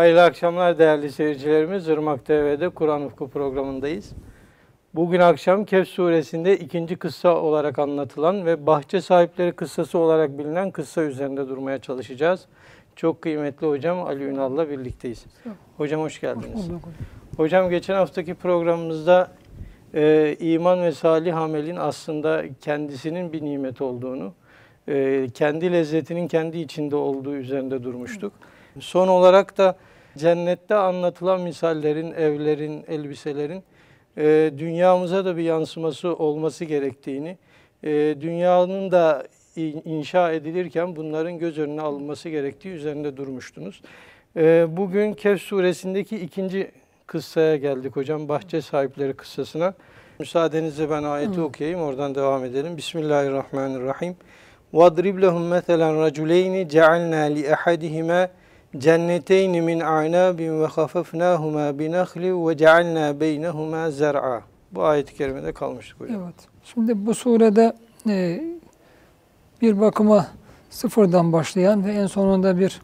Hayırlı akşamlar değerli seyircilerimiz. Irmak TV'de Kur'an Ufku programındayız. Bugün akşam Kehf suresinde ikinci kıssa olarak anlatılan ve bahçe sahipleri kıssası olarak bilinen kıssa üzerinde durmaya çalışacağız. Çok kıymetli hocam Ali Ünal'la birlikteyiz. Hocam hoş geldiniz. Hocam geçen haftaki programımızda e, iman ve salih amelin aslında kendisinin bir nimet olduğunu, e, kendi lezzetinin kendi içinde olduğu üzerinde durmuştuk. Son olarak da cennette anlatılan misallerin, evlerin, elbiselerin e, dünyamıza da bir yansıması olması gerektiğini, e, dünyanın da in- inşa edilirken bunların göz önüne alınması gerektiği üzerinde durmuştunuz. E, bugün Kehf suresindeki ikinci kıssaya geldik hocam. Bahçe sahipleri kıssasına. Müsaadenizle ben ayeti okuyayım oradan devam edelim. Bismillahirrahmanirrahim. وَاضْرِبْ لَهُمْ مَثَلًا رَجُلَيْنِ جَعَلْنَا لِأَحَدِهِمَا cenneteyni min a'nabin ve hafafnâhumâ binahli ve cealnâ beynehumâ zer'a. Bu ayet-i kerimede kalmıştık hocam. Evet. Şimdi bu surede e, bir bakıma sıfırdan başlayan ve en sonunda bir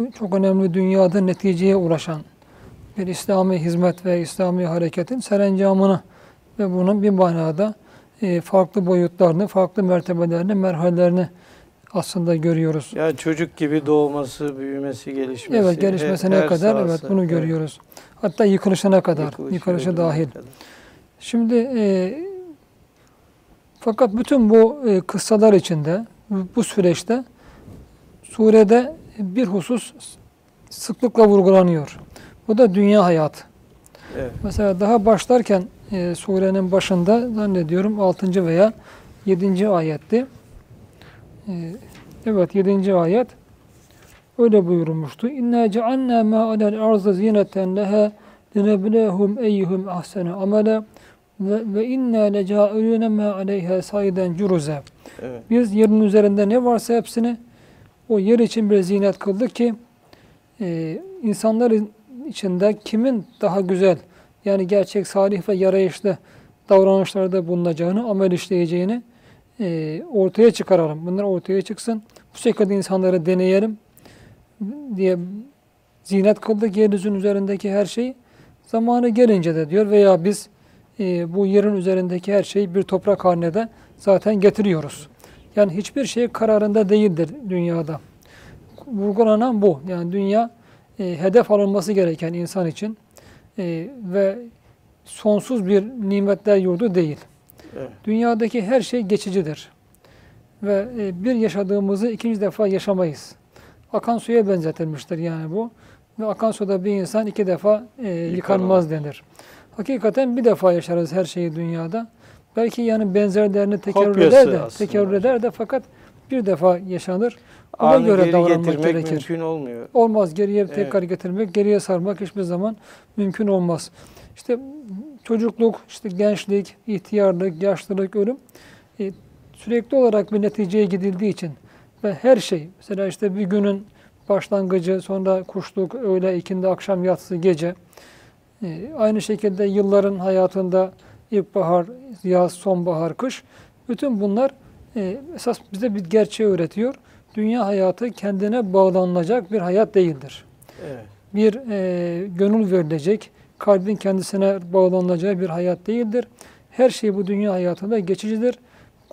e, çok önemli dünyada neticeye ulaşan bir İslami hizmet ve İslami hareketin serencamını ve bunun bir manada e, farklı boyutlarını, farklı mertebelerini, merhalelerini aslında görüyoruz. Yani çocuk gibi doğması, büyümesi, gelişmesi. Evet, gelişmesine her- her kadar evet sahası, bunu görüyoruz. Hatta yıkılışına kadar, Yıkılışı, ölümüne dahil. kadar. Şimdi e, fakat bütün bu e, kıssalar içinde, bu- bu süreçte surede bir husus sıklıkla vurgulanıyor. Bu da dünya hayatı. Evet. Mesela daha başlarken e, surenin başında zannediyorum 6. veya 7. ayetti. E, evet 7. ayet öyle buyurulmuştu. İnna cealna ma alel arzı zineten leha lineblehum eyyuhum ahsene amele ve, ve inna lecailune ma aleyha sayden curuze. Evet. Biz yerin üzerinde ne varsa hepsini o yer için bir zinet kıldık ki e, insanların içinde kimin daha güzel yani gerçek salih ve yarayışlı davranışlarda bulunacağını, amel işleyeceğini e, ortaya çıkaralım. Bunlar ortaya çıksın. Bu şekilde insanları deneyelim diye zinet kıldık yeryüzünün üzerindeki her şey. Zamanı gelince de diyor veya biz e, bu yerin üzerindeki her şeyi bir toprak haline de zaten getiriyoruz. Yani hiçbir şey kararında değildir dünyada. Vurgulanan bu. Yani dünya e, hedef alınması gereken insan için e, ve sonsuz bir nimetler yurdu değil. Evet. Dünyadaki her şey geçicidir. Ve e, bir yaşadığımızı ikinci defa yaşamayız. Akan suya benzetilmiştir yani bu. Ve akan suda bir insan iki defa e, yıkanmaz denir. Hakikaten bir defa yaşarız her şeyi dünyada. Belki yani benzerlerini tekerrür Kopyası eder de, aslında tekerrür eder de fakat bir defa yaşanır. Ona Anı göre geri davranmak getirmek gerekir. mümkün olmuyor. Olmaz. Geriye Evet. tekrar getirmek, geriye sarmak hiçbir zaman mümkün olmaz. İşte çocukluk, işte gençlik, ihtiyarlık, yaşlılık, ölüm e, sürekli olarak bir neticeye gidildiği için ve her şey, mesela işte bir günün başlangıcı, sonra kuşluk, öğle, ikindi, akşam, yatsı, gece. E, aynı şekilde yılların hayatında ilkbahar, yaz, sonbahar, kış. Bütün bunlar e, esas bize bir gerçeği öğretiyor. Dünya hayatı kendine bağlanılacak bir hayat değildir. Evet. Bir e, gönül verilecek, kalbin kendisine bağlanacağı bir hayat değildir. Her şey bu dünya hayatında geçicidir.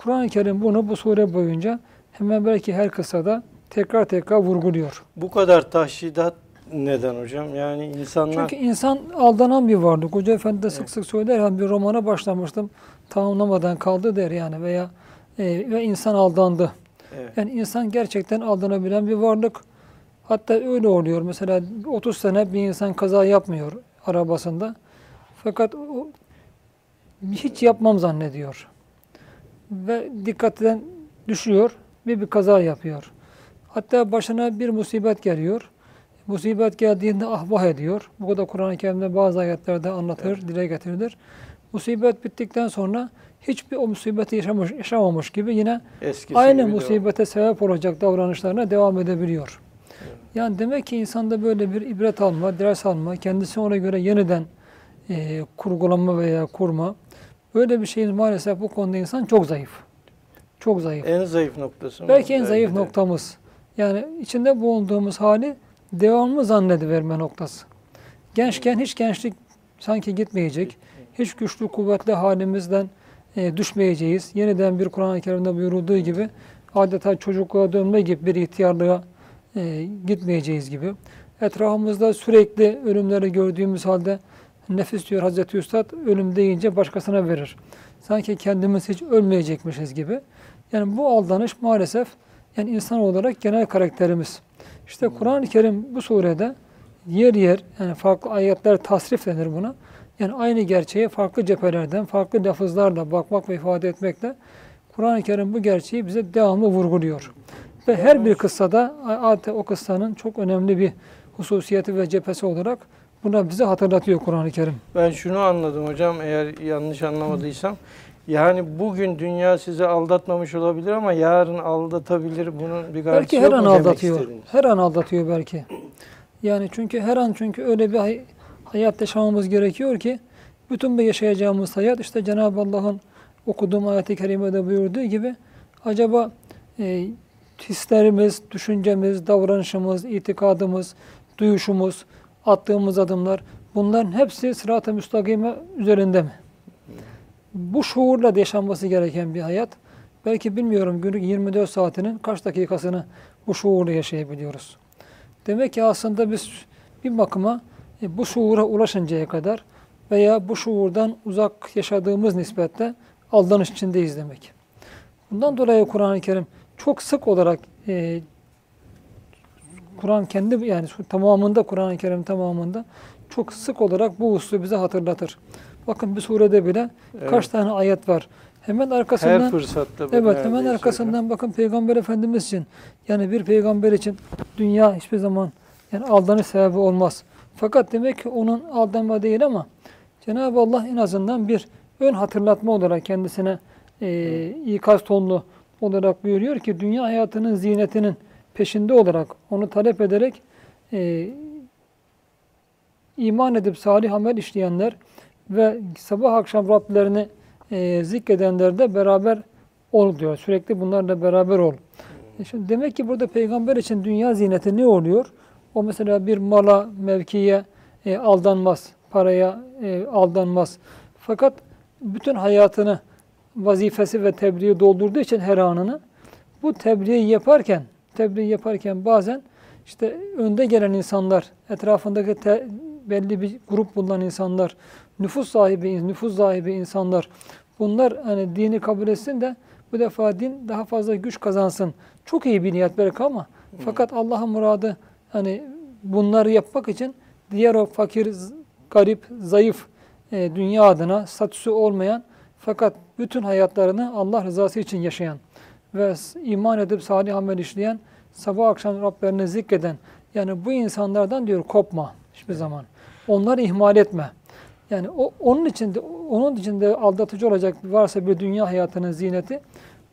Kur'an-ı Kerim bunu bu sure boyunca hemen belki her kıssada tekrar tekrar vurguluyor. Bu kadar tahşidat neden hocam? Yani insanlar Çünkü insan aldanan bir varlık. Hoca Efendi de Evet. sık sık söyler, hani bir romana başlamıştım, tamamlamadan kaldı der yani veya e, ve insan aldandı. evet. Yani insan gerçekten aldanabilen bir varlık. Hatta öyle oluyor. Mesela 30 sene bir insan kaza yapmıyor arabasında. Fakat o hiç yapmam zannediyor. Ve dikkatten düşüyor ve bir kaza yapıyor. Hatta başına bir musibet geliyor. Musibet geldiğinde ahvah ediyor. Bu da Kur'an-ı Kerim'de bazı ayetlerde anlatılır, dile getirilir. Musibet bittikten sonra hiçbir o musibeti yaşamış, yaşamamış gibi yine Eskisi aynı gibi musibete sebep olacak davranışlarına devam edebiliyor. Evet. Yani demek ki insanda böyle bir ibret alma, ders alma, kendisi ona göre yeniden e, kurgulama veya kurma. Böyle bir şeyin maalesef bu konuda insan çok zayıf. Çok zayıf. En zayıf noktası? Belki en zayıf de. noktamız. Yani içinde bulunduğumuz hali devamlı zannediverme noktası. Gençken hiç gençlik sanki gitmeyecek. Hiç güçlü kuvvetli halimizden e, düşmeyeceğiz. Yeniden bir Kur'an-ı Kerim'de buyurulduğu gibi adeta çocukluğa dönme gibi bir ihtiyarlığa e, gitmeyeceğiz gibi. Etrafımızda sürekli ölümleri gördüğümüz halde nefis diyor Hazreti Üstad ölüm deyince başkasına verir. Sanki kendimiz hiç ölmeyecekmişiz gibi. Yani bu aldanış maalesef yani insan olarak genel karakterimiz. İşte Kur'an-ı Kerim bu surede yer yer yani farklı ayetler tasrif denir buna. Yani aynı gerçeği farklı cephelerden, farklı lafızlarla bakmak ve ifade etmekle Kur'an-ı Kerim bu gerçeği bize devamlı vurguluyor. Ve her bir kıssada o kıssanın çok önemli bir hususiyeti ve cephesi olarak buna bize hatırlatıyor Kur'an-ı Kerim. Ben şunu anladım hocam eğer yanlış anlamadıysam. Yani bugün dünya sizi aldatmamış olabilir ama yarın aldatabilir. Bunun bir garantisi Belki her yok an mu aldatıyor. istediniz? Her an aldatıyor belki. Yani çünkü her an çünkü öyle bir hay- hayat yaşamamız gerekiyor ki bütün bu yaşayacağımız hayat işte Cenab-ı Allah'ın okuduğum ayet-i kerimede buyurduğu gibi acaba e, hislerimiz, düşüncemiz, davranışımız, itikadımız, duyuşumuz, attığımız adımlar bunların hepsi sırat-ı müstakime üzerinde mi? Bu şuurla yaşanması gereken bir hayat. Belki bilmiyorum günlük 24 saatinin kaç dakikasını bu şuurla yaşayabiliyoruz. Demek ki aslında biz bir bakıma e, bu şuura ulaşıncaya kadar veya bu şuurdan uzak yaşadığımız nispetle aldanış içindeyiz demek. Bundan dolayı Kur'an-ı Kerim çok sık olarak e, Kur'an kendi yani tamamında Kur'an-ı Kerim tamamında çok sık olarak bu hususu bize hatırlatır. Bakın bir surede bile Evet. kaç tane ayet var. Hemen arkasından Her fırsatta Evet hemen neredeyse arkasından bakın Peygamber Efendimiz için yani bir peygamber için dünya hiçbir zaman yani aldanış sebebi olmaz. Fakat demek ki onun aldanma değil ama Cenab-ı Allah en azından bir ön hatırlatma olarak kendisine e, ikaz tonlu olarak buyuruyor ki dünya hayatının zinetinin peşinde olarak onu talep ederek e, iman edip salih amel işleyenler ve sabah akşam Rablerini e, zikredenler de beraber ol diyor. Sürekli bunlarla beraber ol. E şimdi demek ki burada peygamber için dünya zineti ne oluyor? O mesela bir mala, mevkiye e, aldanmaz, paraya e, aldanmaz. Fakat bütün hayatını vazifesi ve tebliği doldurduğu için her anını bu tebliği yaparken, tebliğ yaparken bazen işte önde gelen insanlar, etrafındaki te- belli bir grup bulunan insanlar, nüfus sahibi, nüfus sahibi insanlar, bunlar hani dini kabul etsin de bu defa din daha fazla güç kazansın. Çok iyi bir niyet belki ama fakat Allah'ın muradı hani bunları yapmak için diğer o fakir, garip, zayıf e, dünya adına statüsü olmayan fakat bütün hayatlarını Allah rızası için yaşayan ve iman edip salih amel işleyen, sabah akşam Rablerini zikreden yani bu insanlardan diyor kopma hiçbir zaman. Onları ihmal etme. Yani o, onun içinde onun içinde aldatıcı olacak varsa bir dünya hayatının zineti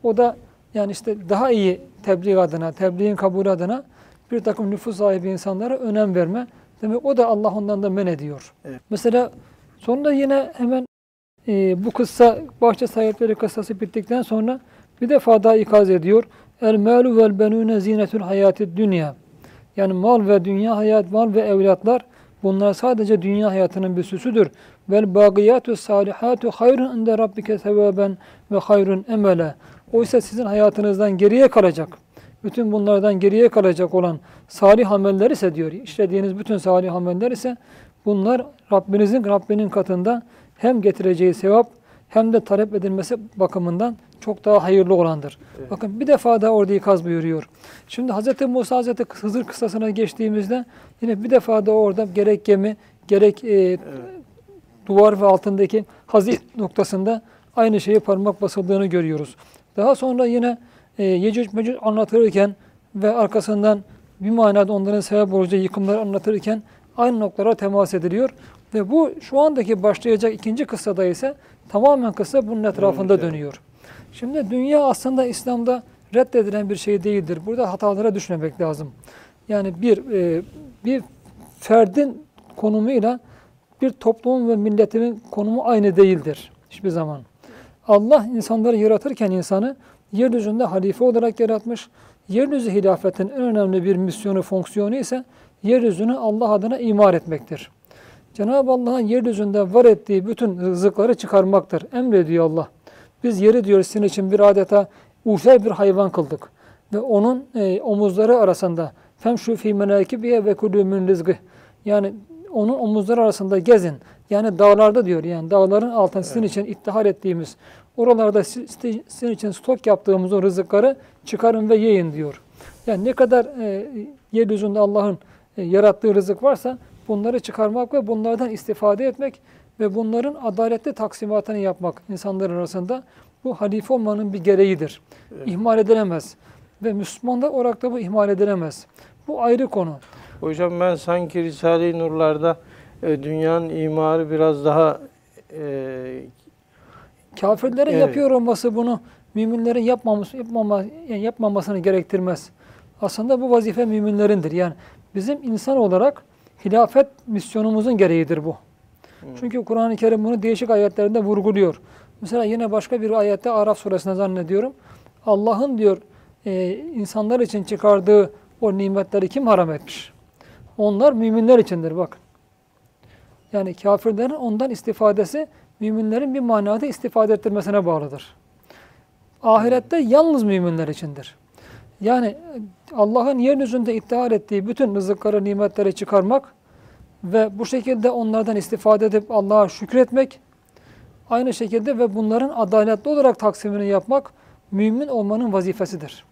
o da yani işte daha iyi tebliğ adına, tebliğin kabulü adına bir takım nüfus sahibi insanlara önem verme. Demek o da Allah ondan da men ediyor. Evet. Mesela sonra yine hemen e, bu kıssa bahçe sahipleri kıssası bittikten sonra bir defa daha ikaz ediyor. El malu vel benune zinetül hayatid dünya. Yani mal ve dünya hayat, mal ve evlatlar bunlar sadece dünya hayatının bir süsüdür. Vel bagiyatü salihatu hayrun inde rabbike sevaben ve hayrun emele. Oysa sizin hayatınızdan geriye kalacak. Bütün bunlardan geriye kalacak olan salih ameller ise diyor. işlediğiniz bütün salih ameller ise bunlar Rabbinizin Rabbinin katında hem getireceği sevap hem de talep edilmesi bakımından çok daha hayırlı olandır. Evet. Bakın bir defa daha orada ikaz buyuruyor. Şimdi Hz. Musa Hz. Hızır kıssasına geçtiğimizde yine bir defa da orada gerek gemi gerek e, duvar ve altındaki hazin noktasında aynı şeyi parmak basıldığını görüyoruz. Daha sonra yine e, Yecüc Mecüc anlatırken ve arkasından bir manada onların sebep olacağı yıkımları anlatırken aynı noktalara temas ediliyor. Ve bu şu andaki başlayacak ikinci kıssada ise tamamen kıssa bunun etrafında üzerine. dönüyor. Şimdi dünya aslında İslam'da reddedilen bir şey değildir. Burada hatalara düşmemek lazım. Yani bir e, bir ferdin konumuyla bir toplumun ve milletimin konumu aynı değildir hiçbir zaman. Allah insanları yaratırken insanı yeryüzünde halife olarak yaratmış. Yeryüzü hilafetin en önemli bir misyonu, fonksiyonu ise yeryüzünü Allah adına imar etmektir. Cenab-ı Allah'ın yeryüzünde var ettiği bütün rızıkları çıkarmaktır. Emrediyor Allah. Biz yeri diyor sizin için bir adeta uçer bir hayvan kıldık. Ve onun e, omuzları arasında femşu fî menâkibiye ve kulû min rizgı. Yani onun omuzları arasında gezin. Yani dağlarda diyor. Yani dağların altında sizin için ittihar ettiğimiz, oralarda si- si- sizin için stok yaptığımız o rızıkları çıkarın ve yiyin diyor. Yani ne kadar e, yeryüzünde Allah'ın e, yarattığı rızık varsa bunları çıkarmak ve bunlardan istifade etmek ve bunların adaletli taksimatını yapmak insanlar arasında bu halife olmanın bir gereğidir. İhmal edilemez. Ve Müslümanlar olarak da bu ihmal edilemez. Bu ayrı konu. Hocam ben sanki Risale-i Nurlar'da e, dünyanın imarı biraz daha e, Kafirlerin Evet. yapıyor olması bunu müminlerin yapmaması, yapmama, yani yapmamasını gerektirmez. Aslında bu vazife müminlerindir. Yani bizim insan olarak hilafet misyonumuzun gereğidir bu. Çünkü Kur'an-ı Kerim bunu değişik ayetlerinde vurguluyor. Mesela yine başka bir ayette Araf suresinde zannediyorum. Allah'ın diyor e, insanlar için çıkardığı o nimetleri kim haram etmiş? Onlar müminler içindir bak. Yani kafirlerin ondan istifadesi müminlerin bir manada istifade ettirmesine bağlıdır. Ahirette yalnız müminler içindir. Yani Allah'ın yeryüzünde ittihar ettiği bütün rızıkları, nimetleri çıkarmak ve bu şekilde onlardan istifade edip Allah'a şükretmek, aynı şekilde ve bunların adaletli olarak taksimini yapmak mümin olmanın vazifesidir.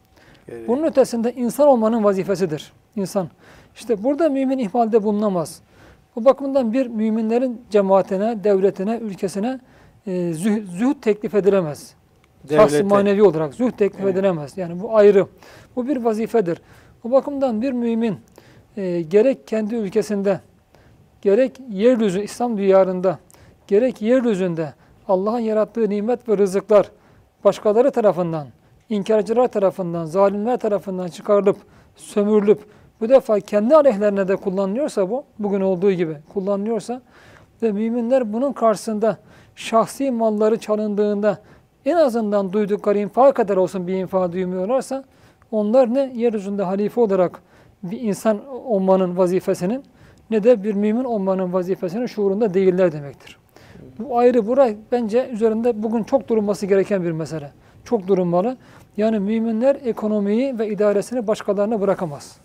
gereği. Bunun ötesinde insan olmanın vazifesidir. İnsan. İşte burada mümin ihmalde bulunamaz. Bu bakımdan bir müminlerin cemaatine, devletine, ülkesine e, züh- zühd teklif edilemez. Şahsi manevi olarak zühd teklif Evet. edilemez. Yani bu ayrı. Bu bir vazifedir. Bu bakımdan bir mümin e, gerek kendi ülkesinde, gerek yeryüzü İslam diyarında, gerek yeryüzünde Allah'ın yarattığı nimet ve rızıklar başkaları tarafından, inkarcılar tarafından, zalimler tarafından çıkarılıp, sömürülüp bu defa kendi aleyhlerine de kullanılıyorsa bu, bugün olduğu gibi kullanılıyorsa ve müminler bunun karşısında şahsi malları çalındığında en azından duydukları infak kadar olsun bir infak duymuyorlarsa onlar ne yeryüzünde halife olarak bir insan olmanın vazifesinin ne de bir mümin olmanın vazifesinin şuurunda değiller demektir. Bu ayrı bura bence üzerinde bugün çok durulması gereken bir mesele. Çok durulmalı. Yani müminler ekonomiyi ve idaresini başkalarına bırakamaz.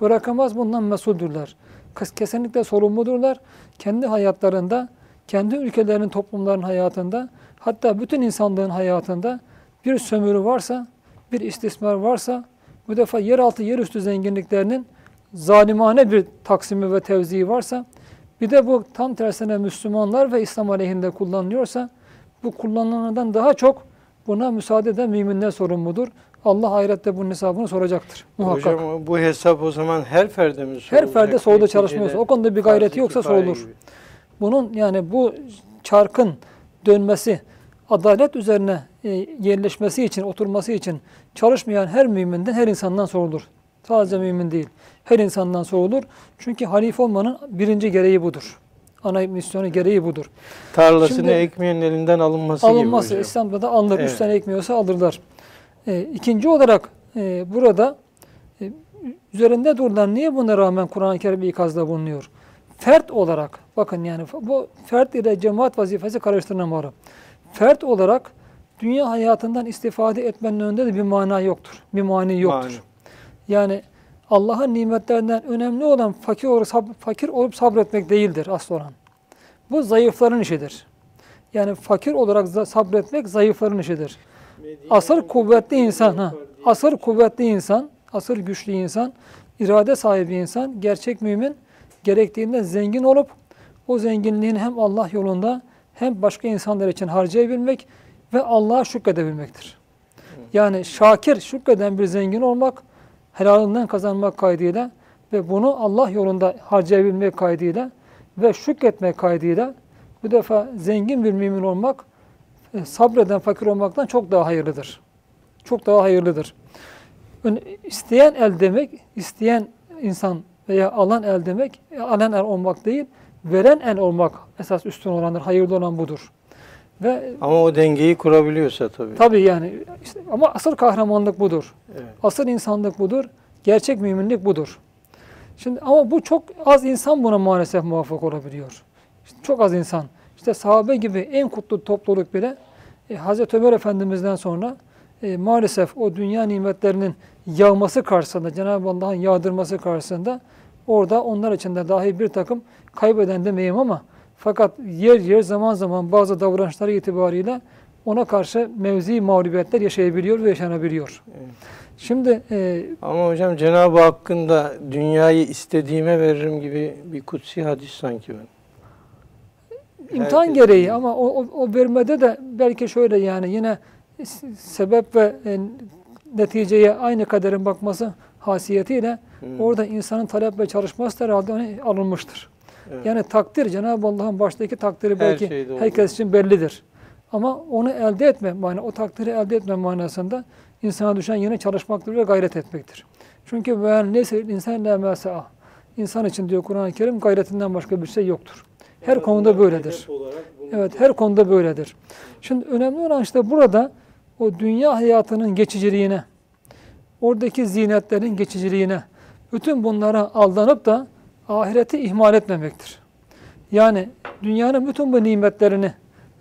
Bırakamaz bundan mesuldürler. Kes- Kesinlikle sorumludurlar. Kendi hayatlarında, kendi ülkelerinin, toplumların hayatında, hatta bütün insanlığın hayatında bir sömürü varsa, bir istismar varsa, bu defa yeraltı, yerüstü zenginliklerinin zalimane bir taksimi ve tevziği varsa, bir de bu tam tersine Müslümanlar ve İslam aleyhinde kullanılıyorsa, bu kullanılanlardan daha çok buna müsaade eden müminler sorumludur. Allah ahirette bunun hesabını soracaktır muhakkak. Hocam bu hesap o zaman her ferde mi Her sorulacak? ferde sorulda Neticede çalışmıyorsa, o konuda bir gayreti yoksa sorulur. gibi. Bunun yani bu çarkın dönmesi, adalet üzerine e, yerleşmesi için, oturması için çalışmayan her müminden, her insandan sorulur. Sadece mümin değil, her insandan sorulur. Çünkü halife olmanın birinci gereği budur. Ana misyonu gereği budur. Tarlasını Şimdi- ekmeyenin elinden alınması, Alınması, gibi hocam. İslam'da da alınır. Üç Evet. tane ekmiyorsa alırlar. E, ikinci olarak e, burada e, üzerinde durulan niye buna rağmen Kur'an-ı Kerim ikazda bulunuyor? Fert olarak, bakın yani bu fert ile cemaat vazifesi karıştırılmamalı. Fert olarak dünya hayatından istifade etmenin önünde de bir mana yoktur. Bir mani yoktur. Mani. Yani Allah'ın nimetlerinden önemli olan fakir olup, sab- fakir olup sabretmek değildir asıl olan. Bu zayıfların işidir. Yani fakir olarak sabretmek zayıfların işidir. Asıl kuvvetli insan, ha, asıl kuvvetli insan, asıl güçlü insan, irade sahibi insan, gerçek mümin gerektiğinde zengin olup o zenginliğini hem Allah yolunda hem başka insanlar için harcayabilmek ve Allah'a şükredebilmektir. Yani şakir, şükreden bir zengin olmak, helalinden kazanmak kaydıyla ve bunu Allah yolunda harcayabilmek kaydıyla ve şükretmek kaydıyla bu defa zengin bir mümin olmak e, sabreden fakir olmaktan çok daha hayırlıdır. Çok daha hayırlıdır. Ön- İsteyen el demek, isteyen insan veya alan el demek, e, alan el olmak değil, veren el olmak esas üstün olandır, hayırlı olan budur. Ve Ama o dengeyi kurabiliyorsa tabii. tabii yani işte, ama asıl kahramanlık budur. Evet. Asıl insanlık budur. Gerçek müminlik budur. Şimdi ama bu çok az insan buna maalesef muvaffak olabiliyor. İşte çok az insan. İşte sahabe gibi en kutlu topluluk bile e, Hazreti Ömer Efendimiz'den sonra e, maalesef o dünya nimetlerinin yağması karşısında, Cenab-ı Allah'ın yağdırması karşısında orada onlar için de dahi bir takım kaybeden demeyeyim ama fakat yer yer zaman zaman bazı davranışları itibariyle ona karşı mevzi mağlubiyetler yaşayabiliyor ve yaşanabiliyor. Evet. Şimdi e, Ama hocam Cenab-ı Hakk'ın da dünyayı istediğime veririm gibi bir kutsi hadis sanki ben. İmtihan Herkes- gereği ama o, o, o vermede de belki şöyle yani yine sebep ve e, neticeye aynı kaderin bakması hasiyetiyle Hmm. orada insanın talep ve çalışması da herhalde alınmıştır. Evet. Yani takdir Cenab-ı Allah'ın baştaki takdiri Her belki olduğu herkes için bellidir. Ama onu elde etme, yani o takdiri elde etme manasında insana düşen yine çalışmaktır ve gayret etmektir. Çünkü ben neyse insan la mesa. İnsan için diyor Kur'an-ı Kerim gayretinden başka bir şey yoktur. Her konuda böyledir. Evet her konuda böyledir. Şimdi önemli olan işte burada o dünya hayatının geçiciliğine, oradaki zinetlerin geçiciliğine, bütün bunlara aldanıp da ahireti ihmal etmemektir. Yani dünyanın bütün bu nimetlerini,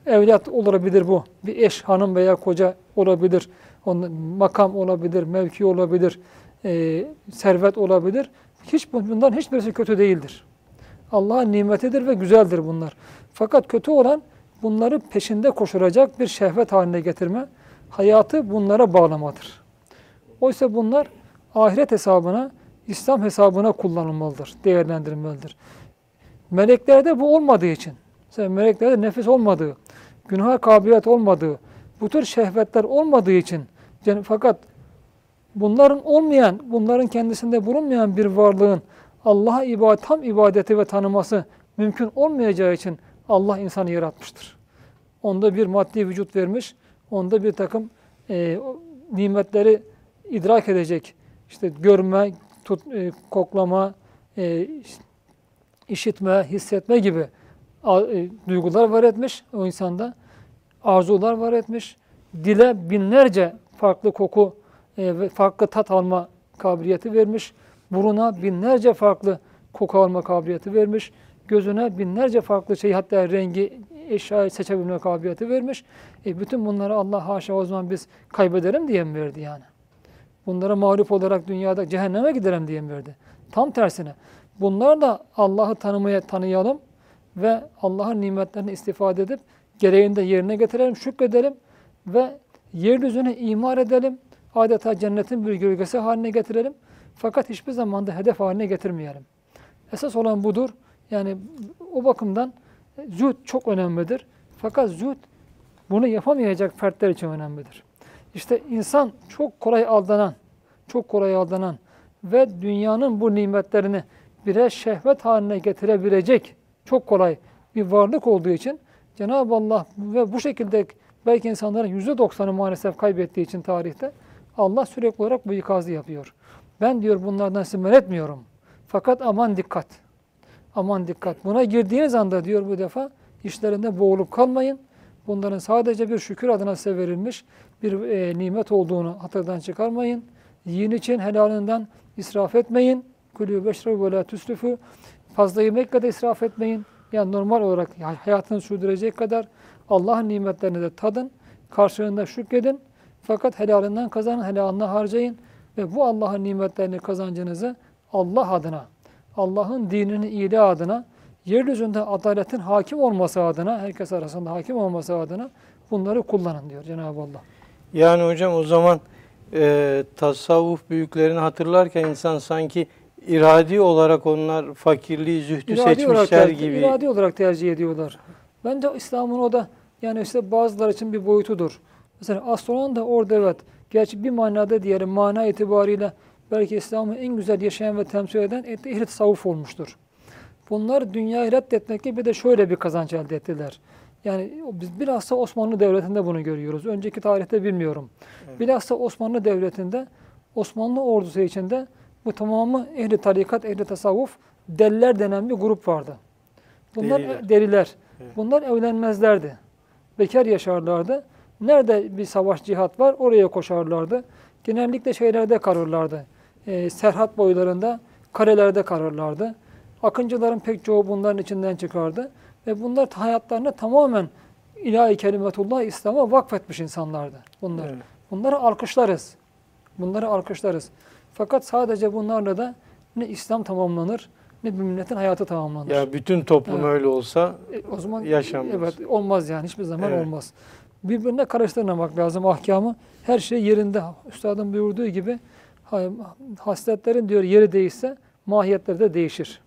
evlat olabilir bu, bir eş, hanım veya koca olabilir, onun makam olabilir, mevki olabilir, e, servet olabilir. Hiç bundan hiçbirisi kötü değildir. Allah'ın nimetidir ve güzeldir bunlar. Fakat kötü olan bunları peşinde koşulacak bir şehvet haline getirme, hayatı bunlara bağlamadır. Oysa bunlar ahiret hesabına, İslam hesabına kullanılmalıdır, değerlendirilmelidir. Meleklerde bu olmadığı için, mesela meleklerde nefis olmadığı, günaha kabiliyet olmadığı, bu tür şehvetler olmadığı için, yani fakat bunların olmayan, bunların kendisinde bulunmayan bir varlığın Allah'a ibadet, tam ibadeti ve tanıması mümkün olmayacağı için Allah insanı yaratmıştır. Onda bir maddi vücut vermiş, onda bir takım e, nimetleri idrak edecek, işte görme, tut, e, koklama, e, işitme, hissetme gibi a- e, duygular var etmiş o insanda. Arzular var etmiş. Dile binlerce farklı koku e, ve farklı tat alma kabiliyeti vermiş. Buruna binlerce farklı koku alma kabiliyeti vermiş. Gözüne binlerce farklı şey hatta rengi, eşyayı seçebilme kabiliyeti vermiş. E bütün bunları Allah haşa o zaman biz kaybedelim diye mi verdi yani? Bunlara mağlup olarak dünyada cehenneme gidelim diye verdi? Tam tersine. Bunlar da Allah'ı tanımaya tanıyalım ve Allah'ın nimetlerini istifade edip gereğini de yerine getirelim, şükredelim ve yeryüzüne imar edelim. Adeta cennetin bir gölgesi haline getirelim. Fakat hiçbir zaman da hedef haline getirmeyelim. Esas olan budur. Yani o bakımdan zühd çok önemlidir. Fakat zühd bunu yapamayacak fertler için önemlidir. İşte insan çok kolay aldanan, çok kolay aldanan ve dünyanın bu nimetlerini birer şehvet haline getirebilecek çok kolay bir varlık olduğu için Cenab-ı Allah ve bu şekilde belki insanların yüzde doksanı maalesef kaybettiği için tarihte Allah sürekli olarak bu ikazı yapıyor. Ben diyor bunlardan sizi etmiyorum. Fakat aman dikkat. Aman dikkat. Buna girdiğiniz anda diyor bu defa işlerinde boğulup kalmayın. Bunların sadece bir şükür adına size verilmiş bir e, nimet olduğunu hatırdan çıkarmayın. Yiyin için helalinden israf etmeyin. Kulü beşrebu ve la tüsrifu. Fazla yemekle de israf etmeyin. Yani normal olarak hayatını sürdürecek kadar Allah'ın nimetlerini de tadın. Karşılığında şükredin. Fakat helalinden kazanın, helalına harcayın. Ve bu Allah'ın nimetlerini kazancınızı Allah adına, Allah'ın dinini iyiliği adına, yeryüzünde adaletin hakim olması adına, herkes arasında hakim olması adına bunları kullanın diyor Cenab-ı Allah. Yani hocam o zaman e, tasavvuf büyüklerini hatırlarken insan sanki iradi olarak onlar fakirliği, zühdü İradi olarak seçmişler tercih, gibi. iradi olarak tercih ediyorlar. Bence İslam'ın o da yani işte bazıları için bir boyutudur. Mesela astronom da orada evet. Gerçi bir manada diyelim mana itibariyle belki İslam'ı en güzel yaşayan ve temsil eden ehli tasavvuf olmuştur. Bunlar dünyayı reddetmekle bir de şöyle bir kazanç elde ettiler. Yani biz bilhassa Osmanlı Devleti'nde bunu görüyoruz. Önceki tarihte bilmiyorum. Evet. Bilhassa Osmanlı Devleti'nde Osmanlı ordusu içinde bu tamamı ehli tarikat, ehli tasavvuf deliler denen bir grup vardı. Bunlar Deliler. deliler. Evet. Bunlar evlenmezlerdi. Bekar yaşarlardı. Nerede bir savaş cihat var oraya koşarlardı. Genellikle şeylerde kalırlardı. Ee, Serhat boylarında karelerde kalırlardı. Akıncıların pek çoğu bunların içinden çıkardı. Ve bunlar hayatlarını tamamen ilahi kelimetullah İslam'a vakfetmiş insanlardı bunlar. Evet. Bunları alkışlarız. Bunları alkışlarız. Fakat sadece bunlarla da ne İslam tamamlanır ne bir milletin hayatı tamamlanır. Ya bütün toplum Evet. öyle olsa E, o zaman yaşanmaz. evet olmaz yani hiçbir zaman Evet. olmaz. Birbirine karıştırmamak lazım ahkamı. Her şey yerinde. Üstadın buyurduğu gibi ha- hasletlerin diyor yeri değişse mahiyetleri de değişir.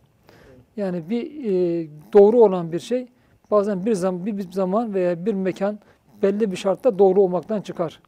Yani bir e, doğru olan bir şey bazen bir zaman bir, zaman veya bir mekan belli bir şartta doğru olmaktan çıkar.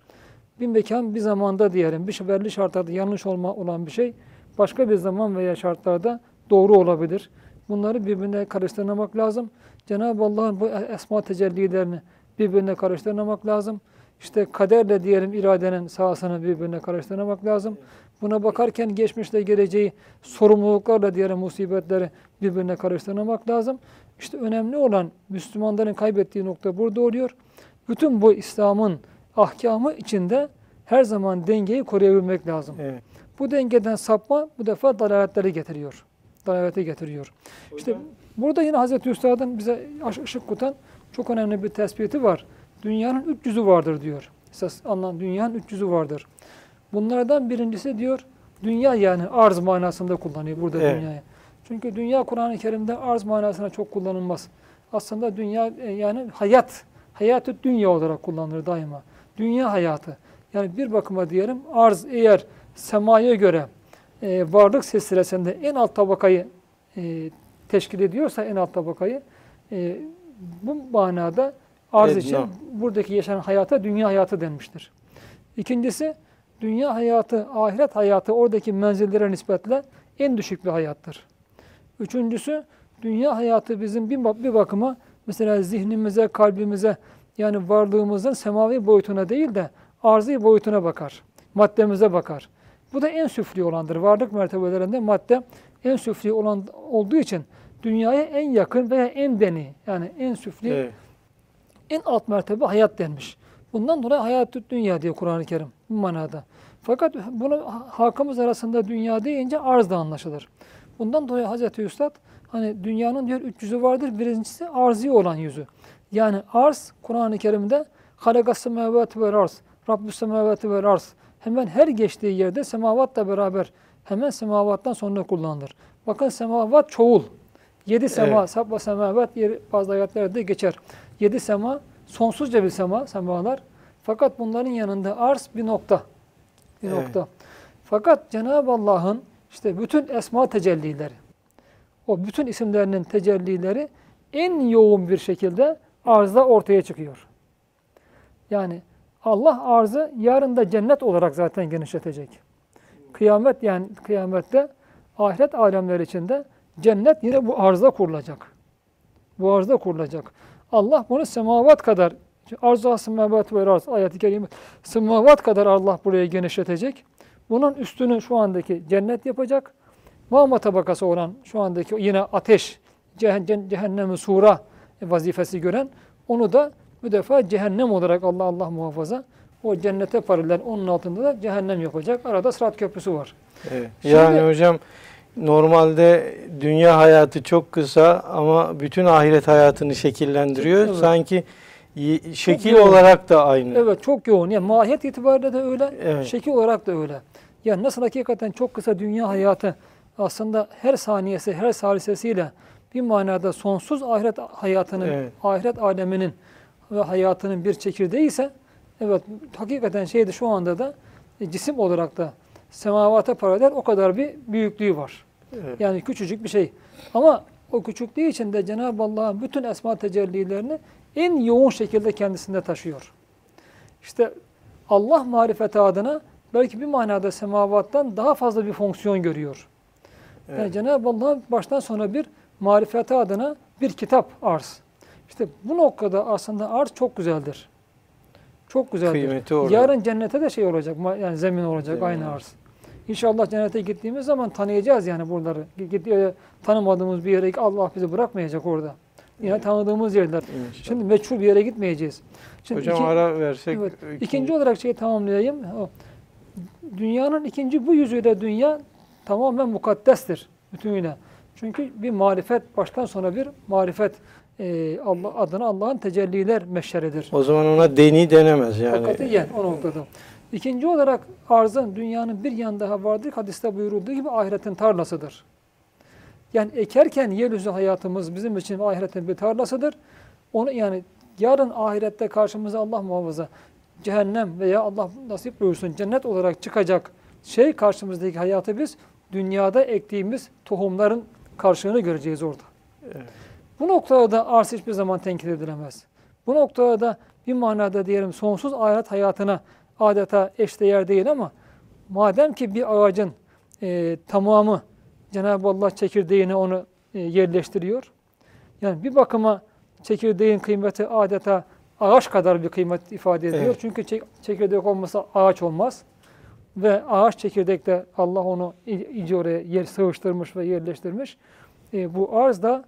Bir mekan bir zamanda diyelim bir belli şartlarda yanlış olma olan bir şey başka bir zaman veya şartlarda doğru olabilir. Bunları birbirine karıştırmamak lazım. Cenab-ı Allah'ın bu esma tecellilerini birbirine karıştırmamak lazım. İşte kaderle diyelim iradenin sahasını birbirine karıştırmamak lazım. Buna bakarken geçmişle geleceği sorumluluklarla diyelim musibetleri birbirine karıştırmamak lazım. İşte önemli olan Müslümanların kaybettiği nokta burada oluyor. Bütün bu İslam'ın ahkamı içinde her zaman dengeyi koruyabilmek lazım. evet. Bu dengeden sapma bu defa dalaletleri getiriyor. Dalaleti getiriyor. İşte burada yine Hazreti Üstad'ın bize ışık tutan çok önemli bir tespiti var. Dünyanın üç yüzü vardır diyor. Esas anlam dünyanın üç yüzü vardır. Bunlardan birincisi diyor dünya yani arz manasında kullanıyor burada Evet. dünyayı. Çünkü dünya Kur'an-ı Kerim'de arz manasına çok kullanılmaz. Aslında dünya e, yani hayat, hayatı dünya olarak kullanılır daima. Dünya hayatı. Yani bir bakıma diyelim arz eğer semaya göre e, varlık silsilesinde en alt tabakayı e, teşkil ediyorsa en alt tabakayı e, bu manada arz Edna. için buradaki yaşanan hayata dünya hayatı denmiştir. İkincisi dünya hayatı, ahiret hayatı oradaki menzillere nispetle en düşük bir hayattır. Üçüncüsü dünya hayatı bizim bir, bak- bir bakıma mesela zihnimize, kalbimize yani varlığımızın semavi boyutuna değil de arzi boyutuna bakar. Maddemize bakar. Bu da en süfli olandır. Varlık mertebelerinde madde en süfli olan olduğu için dünyaya en yakın veya en deni yani en süfli evet. en alt mertebe hayat denmiş. Bundan dolayı hayat dünya diyor Kur'an-ı Kerim bu manada. Fakat bunu halkımız arasında dünya deyince arz da anlaşılır. Bundan dolayı Hazreti Üstad hani dünyanın diyor üç yüzü vardır. Birincisi arzi olan yüzü. Yani arz Kur'an-ı Kerim'de halakas semavati vel arz. Rabbus semavati vel arz. Hemen her geçtiği yerde semavatla beraber hemen semavattan sonra kullanılır. Bakın semavat çoğul. Yedi sema, Evet. sabba semavat yeri bazı ayetlerde geçer. Yedi sema, sonsuzca bir sema, semalar. Fakat bunların yanında arz bir nokta. Bir Evet. nokta. Fakat Cenab-ı Allah'ın işte bütün esma tecellileri, o bütün isimlerinin tecellileri en yoğun bir şekilde arzda ortaya çıkıyor. Yani Allah arzı yarın da cennet olarak zaten genişletecek. Kıyamet yani kıyamette ahiret alemleri içinde cennet yine bu arzda kurulacak. Bu arzda kurulacak. Allah bunu semavat kadar arzu semavat ve arz ayet-i kerime semavat kadar Allah buraya genişletecek. Bunun üstünü şu andaki cennet yapacak. Mağma tabakası olan şu andaki yine ateş, ceh- cehennem-i sura vazifesi gören onu da bu defa cehennem olarak Allah Allah muhafaza o cennete paralel onun altında da cehennem yapacak. Arada sırat köprüsü var. Evet. Şimdi- yani hocam normalde dünya hayatı çok kısa ama bütün ahiret hayatını şekillendiriyor. Evet. Sanki şekil yoğun. olarak da aynı. Evet çok yoğun. Yani mahiyet itibariyle de öyle, Evet. şekil olarak da öyle. Yani nasıl hakikaten çok kısa dünya hayatı aslında her saniyesi, her salisesiyle bir manada sonsuz ahiret hayatının, Evet. ahiret aleminin ve hayatının bir çekirdeği ise evet hakikaten şeyde şu anda da e, cisim olarak da semavata paralel o kadar bir büyüklüğü var. Evet. Yani küçücük bir şey. Ama o küçüklüğü içinde Cenab-ı Allah'ın bütün esma tecellilerini en yoğun şekilde kendisinde taşıyor. İşte Allah marifeti adına belki bir manada semavattan daha fazla bir fonksiyon görüyor. Yani Evet. Cenab-ı Allah baştan sona bir marifeti adına bir kitap arz. İşte bu noktada aslında arz çok güzeldir. Çok güzeldir. Kıymeti orada. Yarın cennete de şey olacak, yani zemin olacak Zemin aynı arz. İnşallah cennete gittiğimiz zaman tanıyacağız yani buraları. E, tanımadığımız bir yere Allah bizi bırakmayacak orada. Yine tanıdığımız yerler. İnşallah. Şimdi meçhul bir yere gitmeyeceğiz. Şimdi Hocam iki- ara versek. Evet. ikinci- İkinci olarak şeyi tamamlayayım. Dünyanın ikinci bu yüzüyle dünya tamamen mukaddestir bütünüyle. Çünkü bir marifet baştan sona bir marifet e, Allah adına Allah'ın tecelliler meşheridir. O zaman ona deni denemez yani. Hakikatiyen o noktada. İkinci olarak arzın dünyanın bir yan daha vardır. Hadiste buyurulduğu gibi ahiretin tarlasıdır. Yani ekerken yeryüzü hayatımız bizim için ahiretin bir tarlasıdır. Onu yani yarın ahirette karşımıza Allah muhafaza cehennem veya Allah nasip buyursun cennet olarak çıkacak şey karşımızdaki hayatı biz dünyada ektiğimiz tohumların karşılığını göreceğiz orada. Evet. Bu noktada da arz hiçbir zaman tenkit edilemez. Bu noktada da bir manada diyelim sonsuz ahiret hayatına adeta eşdeğer değil ama madem ki bir ağacın e, tamamı Cenab-ı Allah çekirdeğine onu e, yerleştiriyor. Yani bir bakıma çekirdeğin kıymeti adeta ağaç kadar bir kıymet ifade ediyor. Evet. Çünkü çek- çekirdek olmasa ağaç olmaz. Ve ağaç çekirdekte Allah onu iyice oraya yer sığıştırmış ve yerleştirmiş. E, bu arz da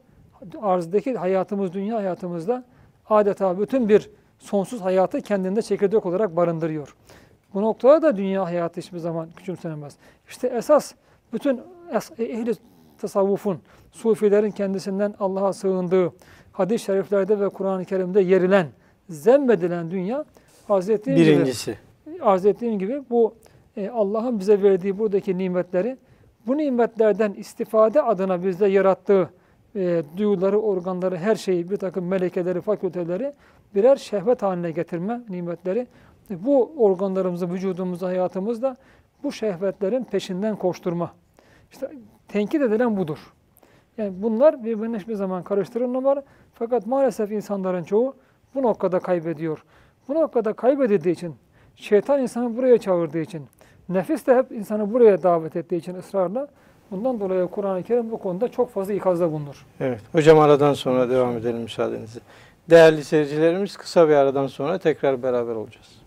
arzdaki hayatımız, dünya hayatımızda adeta bütün bir sonsuz hayatı kendinde çekirdek olarak barındırıyor. Bu noktada da dünya hayatı hiçbir zaman küçümsenemez. İşte esas bütün ehli tasavvufun, sufilerin kendisinden Allah'a sığındığı, hadis-i şeriflerde ve Kur'an-ı Kerim'de yerilen, zemmedilen dünya arz ettiğim gibi Birincisi. arz ettiğim gibi bu e, Allah'ın bize verdiği buradaki nimetleri bu nimetlerden istifade adına bizde yarattığı e, duyuları, organları, her şeyi, bir takım melekeleri, fakülteleri birer şehvet haline getirme nimetleri. E, bu organlarımızı, vücudumuzu, hayatımızda bu şehvetlerin peşinden koşturma. İşte tenkit edilen budur. Yani bunlar birbirine hiçbir zaman karıştırılmamalı. Fakat maalesef insanların çoğu bu noktada kaybediyor. Bu noktada kaybedildiği için, şeytan insanı buraya çağırdığı için, nefis de hep insanı buraya davet ettiği için ısrarla bundan dolayı Kur'an-ı Kerim bu konuda çok fazla ikazda bulunur. Evet. Hocam aradan sonra devam edelim müsaadenizle. Değerli seyircilerimiz kısa bir aradan sonra tekrar beraber olacağız.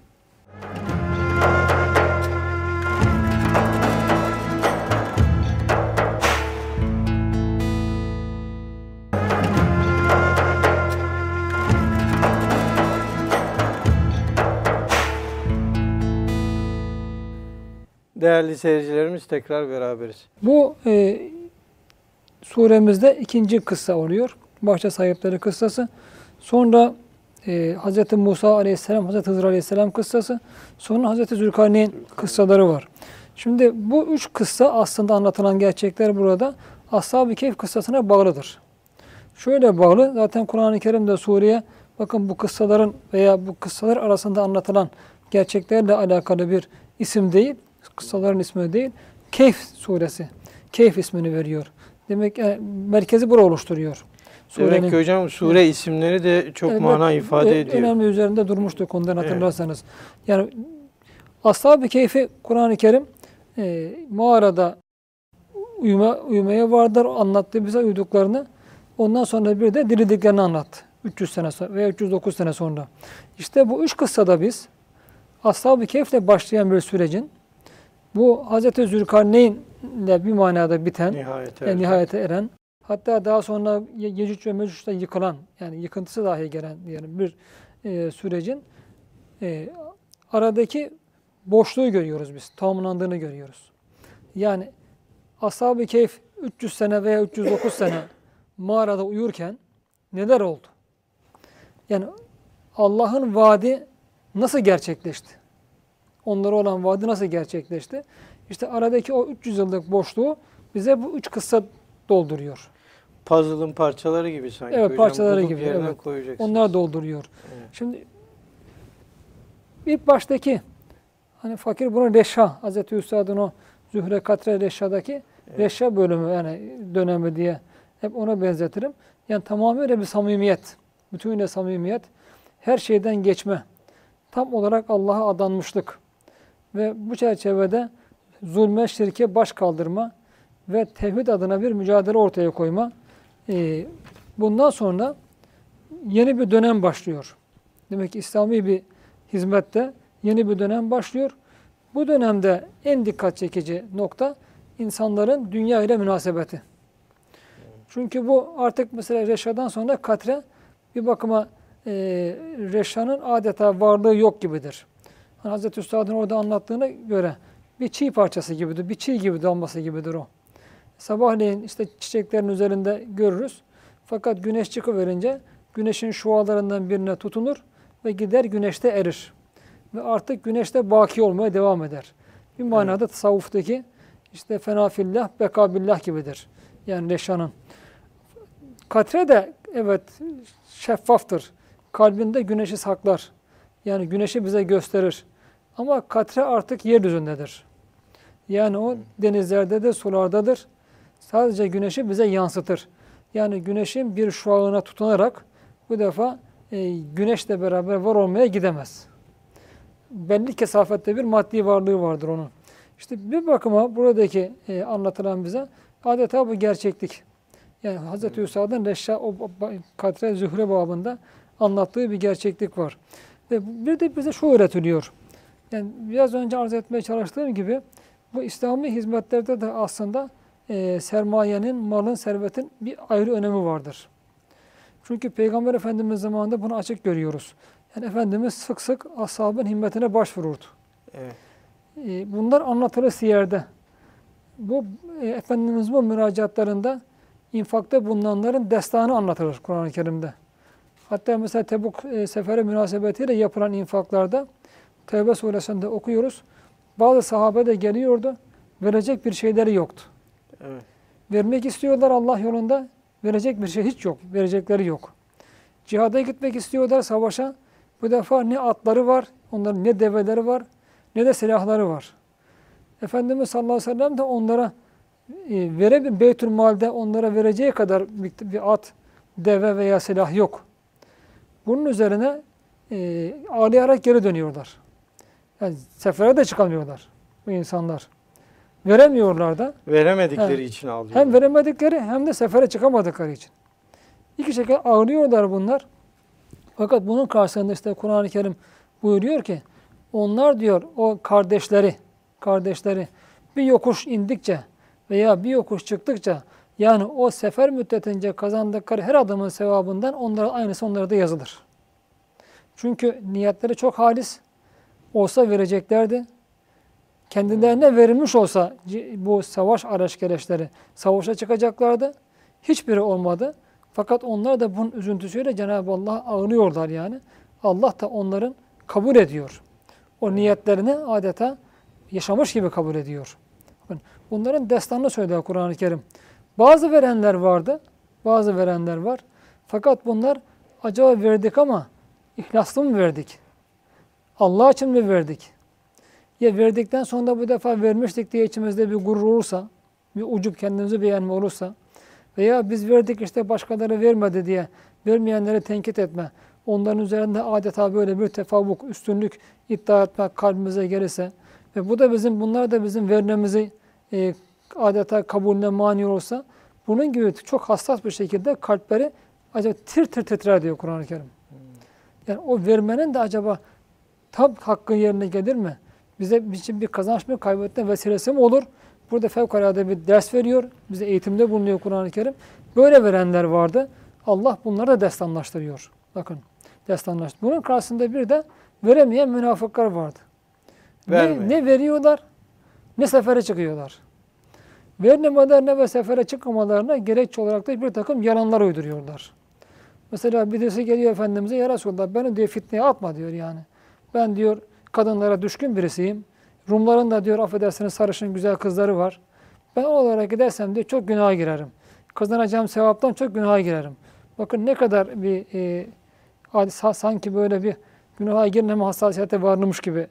Değerli seyircilerimiz tekrar beraberiz. Bu e, suremizde ikinci kıssa oluyor. Bahçe sahipleri kıssası. Sonra e, Hz. Musa aleyhisselam, Hz. Hızır aleyhisselam kıssası. Sonra Hz. Zülkarneyn kıssaları var. Şimdi bu üç kıssa aslında anlatılan gerçekler burada Ashab-ı Kehf kıssasına bağlıdır. Şöyle bağlı, zaten Kur'an-ı Kerim'de sureye bakın bu kıssaların veya bu kıssalar arasında anlatılan gerçeklerle alakalı bir isim değil, kıssaların ismi değil, Kehf suresi. Kehf ismini veriyor. Demek e, merkezi bura oluşturuyor. Demek ki hocam sure isimleri de çok Evet, mana ifade e, ediyor. Önemli üzerinde durmuştuk ondan Evet. hatırlarsanız. Yani Ashab-ı Keyfi Kur'an-ı Kerim e, mağarada uyuma, uyumaya vardır. Anlattı bize uyuduklarını. Ondan sonra bir de dirildiklerini anlattı. 300 sene sonra veya 309 sene sonra. İşte bu üç kıssada biz Ashab-ı Kehf'le başlayan bir sürecin bu Hz. Zülkarneyn ile bir manada biten Nihayet. yani nihayete eren hatta daha sonra Ye- Yecüc ve Mecüc'te yıkılan yani yıkıntısı dahi gelen diyelim bir e, sürecin e, aradaki boşluğu görüyoruz biz. Tamamlandığını görüyoruz. Yani Ashab-ı Keyf 300 sene veya 309 sene mağarada uyurken neler oldu? Yani Allah'ın vaadi nasıl gerçekleşti? Onlara olan vaadi nasıl gerçekleşti? İşte aradaki o 300 yıllık boşluğu bize bu üç kıssa dolduruyor. Puzzle'ın parçaları gibi sanki Evet, hocam. parçaları Bulup gibi, evet. Onlar dolduruyor. Evet. Şimdi ilk baştaki hani fakir bunu Reşha, Hazreti Üstad'ın o Zühre Katre Reşha'daki Evet. Reşha bölümü yani dönemi diye hep ona benzetirim. Yani tamamıyla bir samimiyet, bütünüyle samimiyet, her şeyden geçme, tam olarak Allah'a adanmışlık ve bu çerçevede zulme, şirke baş kaldırma ve tevhid adına bir mücadele ortaya koyma. Ee, bundan sonra yeni bir dönem başlıyor. Demek ki İslami bir hizmette yeni bir dönem başlıyor. Bu dönemde en dikkat çekici nokta insanların dünya ile münasebeti. Çünkü bu artık mesela Reşa'dan sonra Katre bir bakıma e, Reşa'nın adeta varlığı yok gibidir. Hani Hazreti Üstad'ın orada anlattığına göre bir çiğ parçası gibidir. Bir çiğ gibi damlası gibidir o. Sabahleyin işte çiçeklerin üzerinde görürüz. Fakat güneş çıkıverince güneşin şualarından birine tutunur ve gider güneşte erir. Ve artık güneşte baki olmaya devam eder. Bir manada tasavvuftaki işte fenafillah, bekabillah gibidir. Yani reşanın. Katre de evet şeffaftır. Kalbinde güneşi saklar. Yani güneşi bize gösterir. Ama katre artık yeryüzündedir. Yani o denizlerde de sulardadır. Sadece güneşi bize yansıtır. Yani güneşin bir şuağına tutunarak bu defa e, güneşle beraber var olmaya gidemez. Belli kesafette bir maddi varlığı vardır onun. İşte bir bakıma buradaki e, anlatılan bize adeta bu gerçeklik. Yani Hz. Hüsa'dan Reşşa o Katre Zühre babında anlattığı bir gerçeklik var. Ve bir de bize şu öğretiliyor. Yani biraz önce arz etmeye çalıştığım gibi bu İslami hizmetlerde de aslında e, sermayenin, malın, servetin bir ayrı önemi vardır. Çünkü Peygamber Efendimiz zamanında bunu açık görüyoruz. Yani Efendimiz sık sık ashabın himmetine başvururdu. Evet. E, Bunlar anlatılır siyerde. Bu e, Efendimiz bu müracaatlarında infakta bulunanların destanı anlatılır Kur'an-ı Kerim'de. Hatta mesela Tebuk e, seferi münasebetiyle yapılan infaklarda Tevbe suresinde okuyoruz. Bazı sahabe de geliyordu. Verecek bir şeyleri yoktu. Evet. Vermek istiyorlar Allah yolunda. Verecek bir şey hiç yok. Verecekleri yok. Cihada gitmek istiyorlar savaşa. Bu defa ne atları var, onların ne develeri var, ne de silahları var. Efendimiz sallallahu aleyhi ve sellem de onlara e, verebilir. Beytül Mal'de onlara vereceği kadar bir, bir at, deve veya silah yok. Bunun üzerine e, ağlayarak geri dönüyorlar. Yani sefere de çıkamıyorlar bu insanlar. Veremiyorlar da. Veremedikleri Evet. için ağlıyor. Hem veremedikleri hem de sefere çıkamadıkları için. İki şekilde ağlıyorlar bunlar. Fakat bunun karşısında işte Kur'an-ı Kerim buyuruyor ki onlar diyor o kardeşleri kardeşleri bir yokuş indikçe veya bir yokuş çıktıkça yani o sefer müddetince kazandıkları her adamın sevabından onlara aynısı onlara da yazılır. Çünkü niyetleri çok halis olsa vereceklerdi. Kendilerine verilmiş olsa bu savaş araç gereçleri savaşa çıkacaklardı. Hiçbiri olmadı. Fakat onlar da bunun üzüntüsüyle Cenab-ı Allah ağlıyorlar yani. Allah da onların kabul ediyor. O niyetlerini adeta yaşamış gibi kabul ediyor. Bunların destanını söylüyor Kur'an-ı Kerim. Bazı verenler vardı, bazı verenler var. Fakat bunlar acaba verdik ama ihlaslı mı verdik? Allah için mi verdik? Ya verdikten sonra da bu defa vermiştik diye içimizde bir gurur olursa, bir ucup kendimizi beğenme olursa veya biz verdik işte başkaları vermedi diye vermeyenleri tenkit etme, onların üzerinde adeta böyle bir tefavuk, üstünlük iddia etmek kalbimize gelirse ve bu da bizim, bunlar da bizim vermemizi e, adeta kabulüne mani olursa bunun gibi çok hassas bir şekilde kalpleri acaba tir tir titrer diyor Kur'an-ı Kerim. Yani o vermenin de acaba tam hakkı yerine gelir mi? Bize için bir kazanç mı, kaybetme vesilesi mi olur? Burada fevkalade bir ders veriyor. Bize eğitimde bulunuyor Kur'an-ı Kerim. Böyle verenler vardı. Allah bunları da destanlaştırıyor. Bakın destanlaştırıyor. Bunun karşısında bir de veremeyen münafıklar vardı. Ne, ne veriyorlar ne sefere çıkıyorlar. Vermemelerine ve sefere çıkmamalarına gerekçe olarak da bir takım yalanlar uyduruyorlar. Mesela birisi geliyor Efendimiz'e ya Resulallah beni diyor fitneye atma diyor yani. Ben diyor kadınlara düşkün birisiyim. Rumların da diyor affedersiniz sarışın güzel kızları var. Ben o olarak gidersem diyor çok günaha girerim. Kazanacağım sevaptan çok günaha girerim. Bakın ne kadar bir e, sanki böyle bir günaha girmeme hassasiyete varmış gibi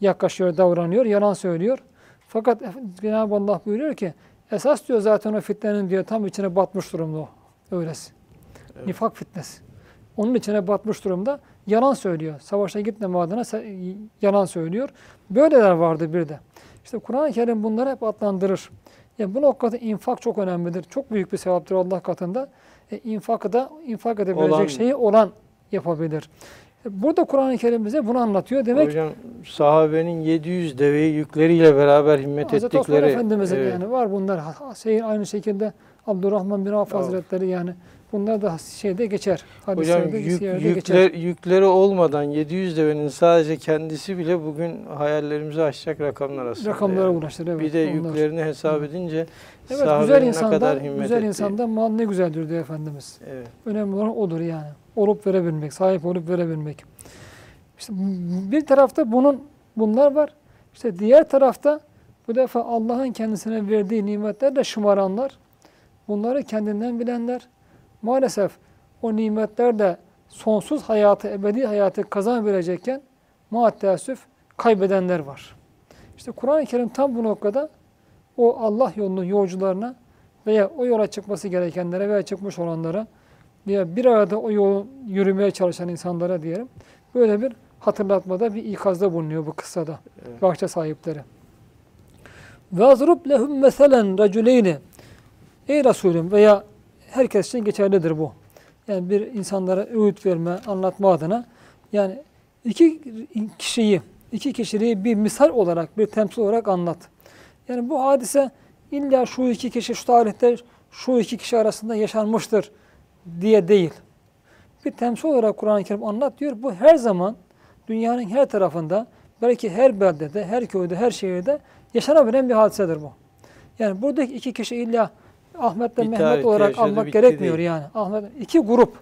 yaklaşıyor, davranıyor, yalan söylüyor. Fakat Cenab-ı Allah buyuruyor ki esas diyor zaten o fitnenin diyor tam içine batmış durumda o. Öylesi. Nifak fitnesi. Onun içine batmış durumda. Yalan söylüyor. Savaşa gitmeme adına yalan söylüyor. Böyleler vardı bir de. İşte Kur'an-ı Kerim bunları hep adlandırır. Yani bu noktada infak çok önemlidir. Çok büyük bir sevaptır Allah katında. E, infakı da infak edebilecek Olan- şeyi olan yapabilir. Burada Kur'an-ı Kerim bize bunu anlatıyor. Demek Hocam sahabenin 700 deveyi yükleriyle beraber himmet Hazreti ettikleri Efendimiz'in evet, yani var bunlar. Şeyin aynı şekilde Abdurrahman bin Avf. Hazretleri yani Bunlar da şeyde geçer. Hocam yük, siyerde geçer. yükler, yükleri olmadan 700 devenin sadece kendisi bile bugün hayallerimizi aşacak rakamlar aslında. Rakamlara yani. ulaşır. Evet, Bir de onlar. yüklerini hesap edince Evet, güzel insanda, kadar himmet güzel ettiği. insanda mal ne güzeldir diyor Efendimiz. Evet. Önemli olan odur yani. Olup verebilmek, sahip olup verebilmek. İşte bir tarafta bunun bunlar var. İşte diğer tarafta bu defa Allah'ın kendisine verdiği nimetlerle şımaranlar, bunları kendinden bilenler, maalesef o nimetler de sonsuz hayatı, ebedi hayatı kazanabilecekken maalesef kaybedenler var. İşte Kur'an-ı Kerim tam bu noktada o Allah yolunun yolcularına veya o yola çıkması gerekenlere veya çıkmış olanlara veya bir arada o yolu yürümeye çalışan insanlara diyelim böyle bir hatırlatmada bir ikazda bulunuyor bu kıssada Evet. bahçe sahipleri. Ve azrub lehum meselen raculeyni Ey Resulüm veya herkes için geçerlidir bu. Yani bir insanlara öğüt verme, anlatma adına yani iki kişiyi, iki kişiliği bir misal olarak, bir temsil olarak anlat. Yani bu hadise illa şu iki kişi şu tarihte şu iki kişi arasında yaşanmıştır diye değil. Bir temsil olarak Kur'an-ı Kerim anlat diyor. Bu her zaman dünyanın her tarafında, belki her beldede, her köyde, her şehirde yaşanabilen bir hadisedir bu. Yani buradaki iki kişi illa Ahmet'le Mehmet olarak bitti gerekmiyor değil. yani. Ahmet iki grup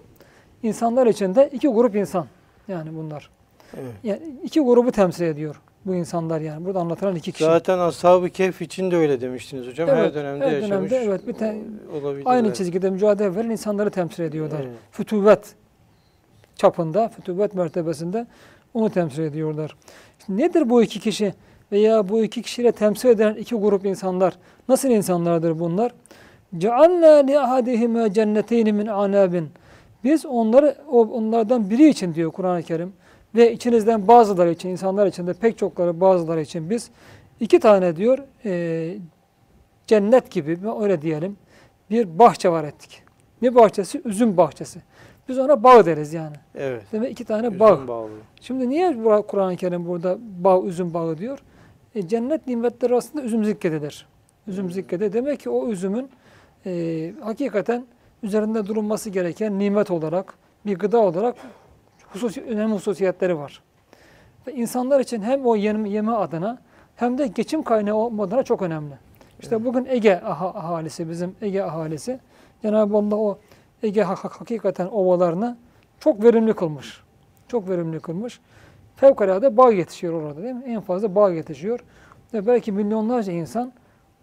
insanlar içinde iki grup insan yani bunlar. Evet. Yani iki grubu temsil ediyor bu insanlar yani. Burada anlatılan iki kişi. Zaten Ashab-ı Kehf için de öyle demiştiniz hocam. Evet, her dönemde her yaşamış. Dönemde, evet, bir te- aynı çizgide mücadele veren insanları temsil ediyorlar. Evet. Fütüvet çapında, fütüvet mertebesinde onu temsil ediyorlar. Şimdi nedir bu iki kişi veya bu iki kişiyle temsil edilen iki grup insanlar? Nasıl insanlardır bunlar? Cealna li ahadihime cenneteyni min anabin. Biz onları onlardan biri için diyor Kur'an-ı Kerim ve içinizden bazıları için, insanlar için de pek çokları bazıları için biz iki tane diyor e, cennet gibi öyle diyelim bir bahçe var ettik. Ne bahçesi? Üzüm bahçesi. Biz ona bağ deriz yani. Evet. Demek iki tane Üzüm bağ. bağlı. Şimdi niye Kur'an-ı Kerim burada bağ, üzüm bağı diyor? E, cennet nimetleri arasında üzüm zikredilir. Üzüm zikredilir. Demek ki o üzümün e, hakikaten üzerinde durulması gereken nimet olarak, bir gıda olarak hususi, önemli hususiyetleri var. Ve insanlar için hem o yeme, yeme adına hem de geçim kaynağı olma adına çok önemli. İşte Evet. bugün Ege aha- ahalisi, bizim Ege ahalisi, Cenab-ı Allah o Ege hak- hak- hakikaten ovalarını çok verimli kılmış. Çok verimli kılmış. Fevkalade bağ yetişiyor orada değil mi? En fazla bağ yetişiyor. Ve belki milyonlarca insan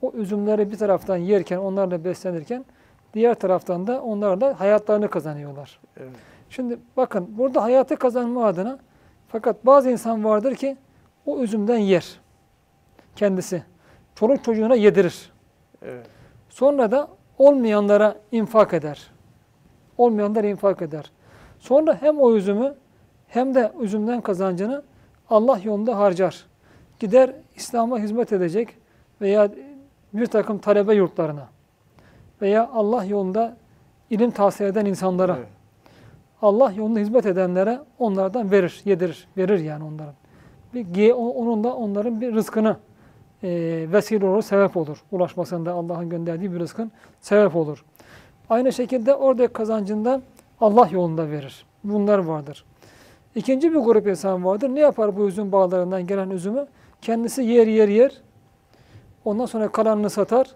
o üzümleri bir taraftan yerken, onlarla beslenirken diğer taraftan da onlarla hayatlarını kazanıyorlar. Evet. Şimdi bakın burada hayatı kazanma adına fakat bazı insan vardır ki o üzümden yer kendisi. Çoluk çocuğuna yedirir. Evet. Sonra da olmayanlara infak eder. Olmayanlara infak eder. Sonra hem o üzümü hem de üzümden kazancını Allah yolunda harcar. Gider İslam'a hizmet edecek veya bir takım talebe yurtlarına veya Allah yolunda ilim tahsil eden insanlara, Evet. Allah yolunda hizmet edenlere onlardan verir, yedirir, verir yani onların. Bir, onun da onların bir rızkını e, vesile olur, sebep olur. Ulaşmasında Allah'ın gönderdiği bir rızkın sebep olur. Aynı şekilde orada kazancından Allah yolunda verir. Bunlar vardır. İkinci bir grup insan vardır. Ne yapar bu üzüm bağlarından gelen üzümü? Kendisi yer yer yer. Ondan sonra kalanını satar.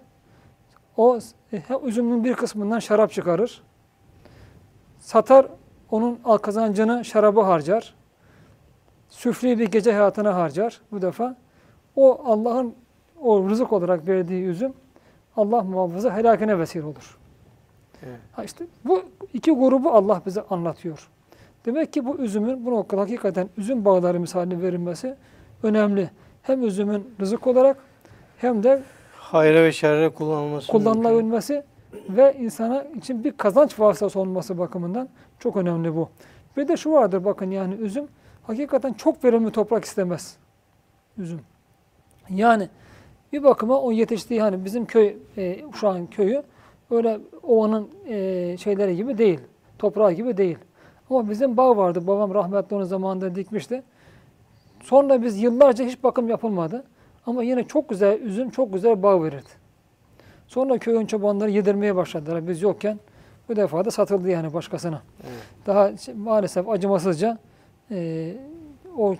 O e, üzümün bir kısmından şarap çıkarır. Satar, onun al kazancını şarabı harcar. Süfli bir gece hayatına harcar bu defa. O Allah'ın o rızık olarak verdiği üzüm Allah muhafaza helakine vesile olur. Evet. Ha işte bu iki grubu Allah bize anlatıyor. Demek ki bu üzümün bu noktada hakikaten üzüm bağları misali verilmesi önemli. Hem üzümün rızık olarak hem de Hayra ve şerre kullanılması mümkün. Ve insana için bir kazanç vasıtası olması bakımından çok önemli bu. Bir de şu vardır bakın yani üzüm hakikaten çok verimli toprak istemez. Üzüm. Yani bir bakıma o yetiştiği hani bizim köy e, şu an köyü öyle ovanın e, şeyleri gibi değil. Toprağı gibi değil. Ama bizim bağ vardı. Babam rahmetli onun zamanında dikmişti. Sonra biz yıllarca hiç bakım yapılmadı. Ama yine çok güzel üzüm, çok güzel bağ verirdi. Sonra köyün çobanları yedirmeye başladılar biz yokken. Bu defa da satıldı yani başkasına. Evet. Daha şey- maalesef acımasızca e, o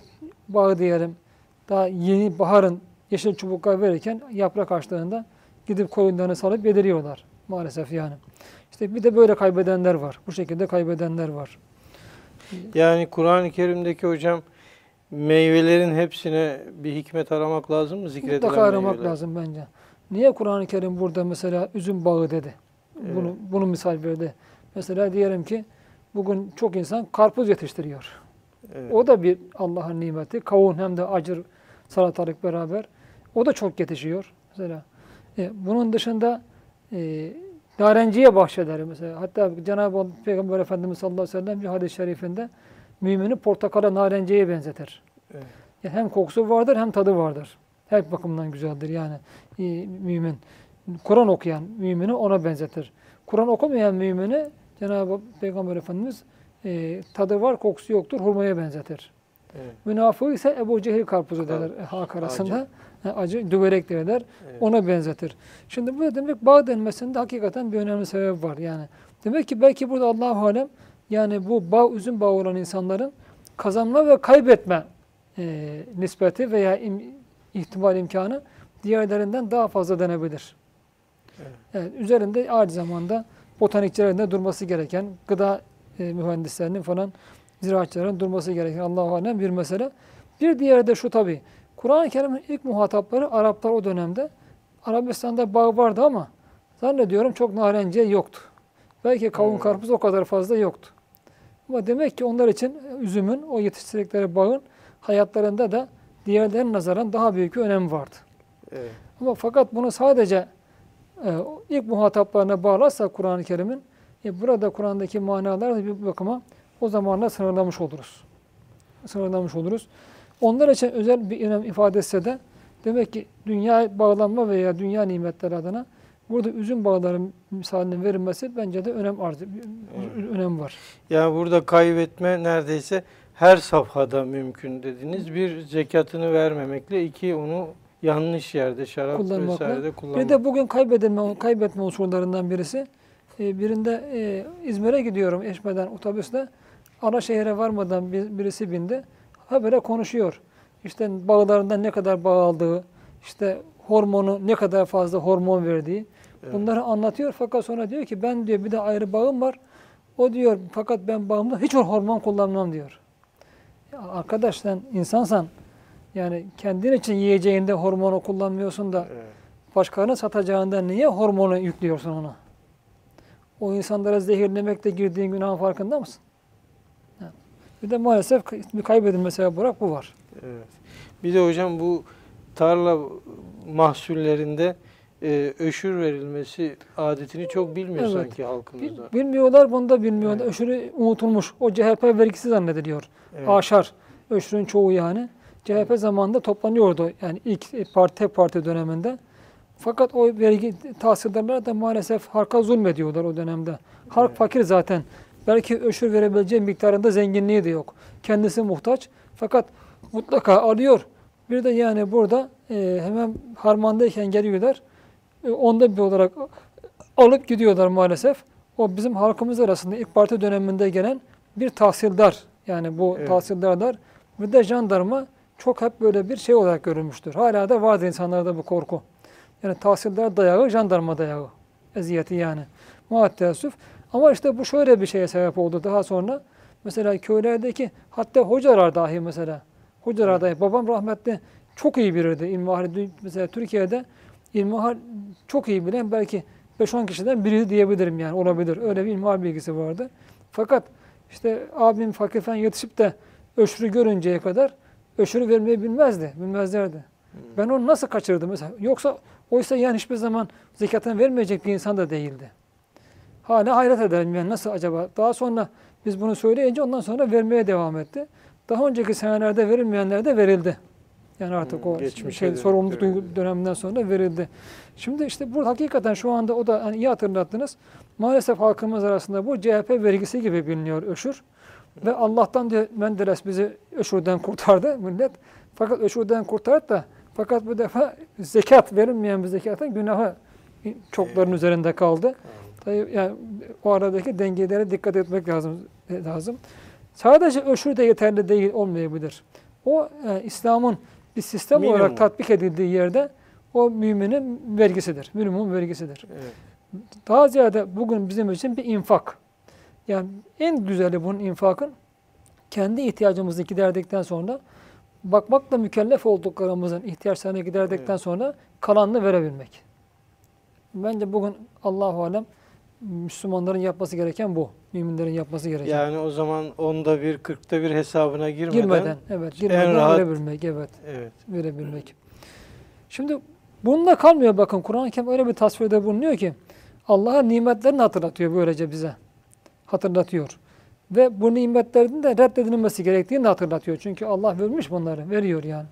bağı diyelim daha yeni baharın yeşil çubuklar verirken yaprak açtığında gidip koyunlarını salıp yediriyorlar maalesef yani. İşte bir de böyle kaybedenler var. Bu şekilde kaybedenler var. Yani Kur'an-ı Kerim'deki hocam meyvelerin hepsine bir hikmet aramak lazım mı? Zikredilen Mutlaka aramak meyveler. lazım bence. Niye Kur'an-ı Kerim burada mesela üzüm bağı dedi? Bunu, Evet. bunu misal verdi. Mesela diyelim ki bugün çok insan karpuz yetiştiriyor. Evet. O da bir Allah'ın nimeti. Kavun hem de acır salatalık beraber. O da çok yetişiyor. Mesela e, bunun dışında e, narenciye bahçeleri mesela. Hatta Cenab-ı Allah Peygamber Efendimiz sallallahu aleyhi ve sellem bir hadis-i şerifinde mümini portakala narenciyeye benzetir. Evet. Yani hem kokusu vardır hem tadı vardır. Her bakımdan güzeldir yani e, mümin. Kur'an okuyan mümini ona benzetir. Kur'an okumayan mümini Cenab-ı Peygamber Efendimiz e, tadı var kokusu yoktur hurmaya benzetir. Evet. Münafık ise Ebu Cehil karpuzu Kar- derler halk acı. arasında. Acı, acı düverek derler. Evet. Ona benzetir. Şimdi bu demek bağ denmesinde hakikaten bir önemli sebep var yani. Demek ki belki burada Allahu alem yani bu bağ üzüm bağı olan insanların kazanma ve kaybetme e, nispeti veya im- ihtimal imkanı diğerlerinden daha fazla denebilir. Evet. Evet, üzerinde aynı zamanda botanikçilerin de durması gereken, gıda e, mühendislerinin falan ziraatçıların durması gereken Allahu alem bir mesele. Bir diğeri de şu tabi. Kur'an-ı Kerim'in ilk muhatapları Araplar o dönemde. Arabistan'da bağ vardı ama zannediyorum çok narenciye yoktu. Belki kavun Hmm. karpuz o kadar fazla yoktu. Ama demek ki onlar için üzümün, o yetiştirdikleri bağın hayatlarında da diğerlerine nazaran daha büyük bir önemi vardı. Evet. Ama fakat bunu sadece e, ilk muhataplarına bağlarsak Kur'an-ı Kerim'in e, burada Kur'an'daki manalar da bir bakıma o zamanla sınırlamış oluruz. Sınırlamış oluruz. Onlar için özel bir önem ifade etse de demek ki dünya bağlanma veya dünya nimetleri adına burada üzüm bağları misalinin verilmesi bence de önem arz Evet. önem var. Yani burada kaybetme neredeyse her safhada mümkün dediniz. Bir zekatını vermemekle, iki onu yanlış yerde, şarap Kullanmakla. vesairede kullanmak. Bir de bugün kaybedilme, kaybetme unsurlarından birisi. e, birinde e, İzmir'e gidiyorum Eşme'den otobüsle. Ana şehre varmadan bir- birisi bindi. Habere konuşuyor. İşte bağlarından ne kadar bağ aldığı, işte hormonu ne kadar fazla hormon verdiği. Evet. Bunları anlatıyor fakat sonra diyor ki ben diyor bir de ayrı bağım var. O diyor fakat ben bağımda hiç hormon kullanmam diyor. Arkadaş sen insansan yani kendin için yiyeceğinde hormonu kullanmıyorsun da Evet. başkalarına satacağında niye hormonu yüklüyorsun ona? O insanlara zehirlemekle girdiğin günahın farkında mısın? Yani Bir de maalesef bir kaybedilme sebebi olarak bu var. Evet. Bir de hocam bu tarla mahsullerinde e, öşür verilmesi adetini çok bilmiyor Evet. sanki Bil- halkımızda. Bilmiyorlar, bunu da bilmiyorlar. Evet. Öşürü unutulmuş. O CHP vergisi zannediliyor. Evet. Aşar. Öşürün çoğu yani. CHP zamanında toplanıyordu. Yani ilk parti, parti döneminde. Fakat o vergi tahsildarlar da maalesef halka zulmediyorlar o dönemde. Halk Evet. fakir zaten. Belki öşür verebileceği miktarında zenginliği de yok. Kendisi muhtaç. Fakat mutlaka alıyor. Bir de yani burada e, hemen harmandayken geliyorlar. E, onda bir olarak alıp gidiyorlar maalesef. O bizim halkımız arasında ilk parti döneminde gelen bir tahsildar. Yani bu Evet. tahsildarlar bir de jandarma çok hep böyle bir şey olarak görülmüştür. Hala da vardır insanlarda bu korku. Yani tahsildar dayağı, jandarma dayağı. Eziyeti yani. Muhatteessüf. Ama işte bu şöyle bir şeye sebep oldu daha sonra. Mesela köylerdeki hatta hocalar dahi mesela. Hocalar dahi. Babam rahmetli çok iyi biriydi. İlmihal, mesela Türkiye'de ilmihal çok iyi bilen belki 5-10 kişiden biri diyebilirim yani olabilir. Öyle bir ilmihal bilgisi vardı. Fakat işte abim fakir falan yetişip de öşrü görünceye kadar öşrü vermeyi bilmezdi. Bilmezlerdi. Ben onu nasıl kaçırdım mesela? Yoksa oysa yani hiçbir zaman zekatını vermeyecek bir insan da değildi. Hala hayret ederim yani nasıl acaba? Daha sonra biz bunu söyleyince ondan sonra vermeye devam etti. Daha önceki senelerde verilmeyenler de verildi. Yani artık o geçmişe şey, dönük sorumluluk döneminden sonra verildi. Şimdi işte bu hakikaten şu anda o da hani iyi hatırlattınız. Maalesef halkımız arasında bu CHP vergisi gibi biliniyor öşür. Ve Allah'tan diyor Menderes bizi öşürden kurtardı millet. Fakat öşürden kurtardı da fakat bu defa zekat verilmeyen bir zekatın günahı çokların üzerinde kaldı. Tabii yani o aradaki dengelere dikkat etmek lazım. e, lazım. Sadece öşür de yeterli değil olmayabilir. O e, İslam'ın bir sistem Minimum. olarak tatbik edildiği yerde o müminin vergisidir. Minimum vergisidir. Evet. Daha ziyade bugün bizim için bir infak. Yani en güzeli bunun infakın kendi ihtiyacımızı giderdikten sonra bakmakla mükellef olduklarımızın ihtiyaçlarını giderdikten Evet. sonra kalanını verebilmek. Bence bugün Allahu alem Müslümanların yapması gereken bu. Müminlerin yapması gereken. Yani o zaman onda bir, kırkta bir hesabına girmeden, girmeden, evet, girmeden rahat- verebilmek, evet, evet. verebilmek. Şimdi bununla kalmıyor bakın Kur'an-ı Kerim öyle bir tasvirde bulunuyor ki Allah'a nimetlerini hatırlatıyor böylece bize. Hatırlatıyor. Ve bu nimetlerin de reddedilmesi gerektiğini de hatırlatıyor. Çünkü Allah vermiş bunları, veriyor yani.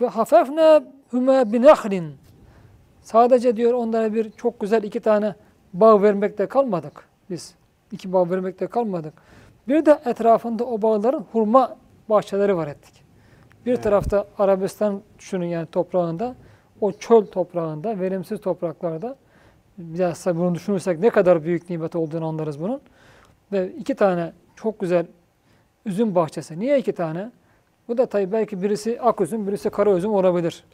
Ve hafefne hüme binahlin. Sadece diyor onlara bir çok güzel iki tane bağ vermekte kalmadık biz. İki bağ vermekte kalmadık. Bir de etrafında o bağların hurma bahçeleri var ettik. Bir Evet. tarafta Arabistan düşünün yani toprağında, o çöl toprağında, verimsiz topraklarda biraz bunu düşünürsek ne kadar büyük nimet olduğunu anlarız bunun. Ve iki tane çok güzel üzüm bahçesi. Niye iki tane? Bu da tabii belki birisi ak üzüm, birisi kara üzüm olabilir.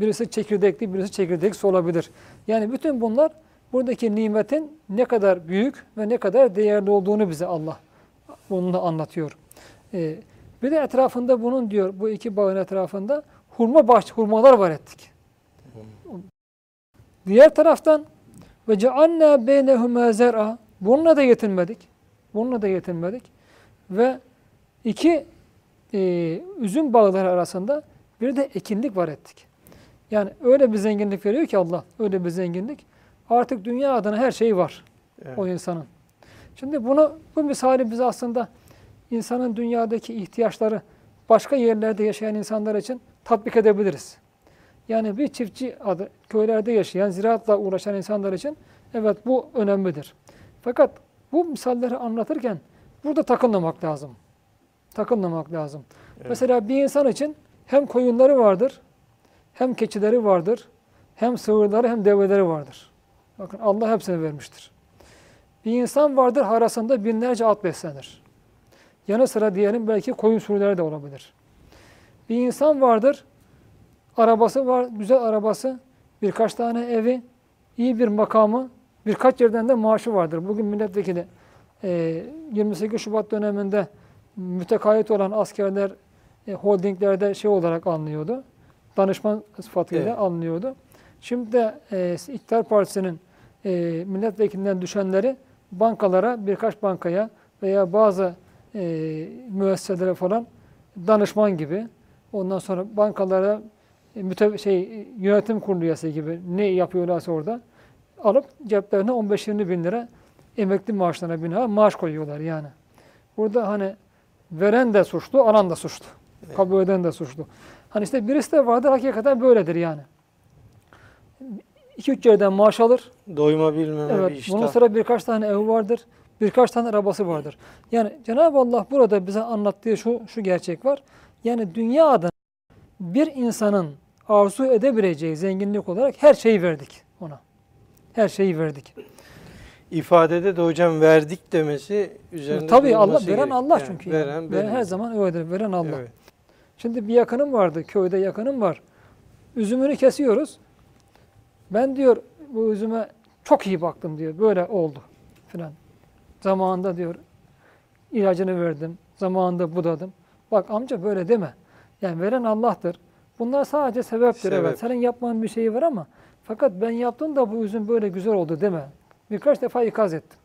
Birisi çekirdekli, birisi çekirdeksiz olabilir. Yani bütün bunlar buradaki nimetin ne kadar büyük ve ne kadar değerli olduğunu bize Allah bununla anlatıyor. Ee, bir de etrafında bunun diyor bu iki bağın etrafında hurma bahçe, hurmalar var ettik. Diğer taraftan ve cealna beynehuma zer'a bununla da yetinmedik. Bununla da yetinmedik. Ve iki e, üzüm bağları arasında bir de ekinlik var ettik. Yani öyle bir zenginlik veriyor ki Allah, öyle bir zenginlik. Artık dünya adına her şey var evet. o insanın. Şimdi bunu bu misali biz aslında insanın dünyadaki ihtiyaçları başka yerlerde yaşayan insanlar için tatbik edebiliriz. Yani bir çiftçi adı köylerde yaşayan, ziraatla uğraşan insanlar için evet bu önemlidir. Fakat bu misalleri anlatırken burada takılmamak lazım. Takılmamak lazım. Evet. Mesela bir insan için hem koyunları vardır, hem keçileri vardır, hem sığırları hem develeri vardır. Bakın Allah hepsini vermiştir. Bir insan vardır arasında binlerce at beslenir. Yanı sıra diyelim belki koyun sürüleri de olabilir. Bir insan vardır, arabası var, güzel arabası, birkaç tane evi, iyi bir makamı, birkaç yerden de maaşı vardır. Bugün milletvekili e, 28 Şubat döneminde mütekayit olan askerler e, holdinglerde şey olarak anlıyordu. Danışman sıfatıyla Evet. anlıyordu. Şimdi de e, İktidar Partisi'nin e, milletvekilinden düşenleri bankalara, birkaç bankaya veya bazı e, müesseselere falan danışman gibi, ondan sonra bankalara e, müte, şey yönetim kurulu üyesi gibi ne yapıyorlarsa orada alıp ceplerine 15-20 bin lira emekli maaşlarına bina maaş koyuyorlar yani. Burada hani veren de suçlu, alan da suçlu. Evet. Kabul eden de suçlu. Hani işte birisi de vardır hakikaten böyledir yani. 2-3 yerden maaş alır. Doyma bilmeme bir Evet. iştah. Bunun sıra birkaç tane ev vardır. Birkaç tane arabası vardır. Yani Cenab-ı Allah burada bize anlattığı şu şu gerçek var. Yani dünya adına bir insanın arzu edebileceği zenginlik olarak her şeyi verdik ona. Her şeyi verdik. İfadede de hocam verdik demesi üzerinde Tabii Allah veren gerek. Allah Yani çünkü. Veren, yani. benim. her zaman öyledir. Veren Allah. Evet. Şimdi bir yakınım vardı, köyde yakınım var. Üzümünü kesiyoruz. Ben diyor bu üzüme çok iyi baktım diyor. Böyle oldu filan. Zamanında diyor ilacını verdim. Zamanında budadım. Bak amca böyle deme. Yani veren Allah'tır. Bunlar sadece sebeptir. Sebep. Evet. Senin yapmanın bir şeyi var ama fakat ben yaptım da bu üzüm böyle güzel oldu deme. Birkaç defa ikaz ettim.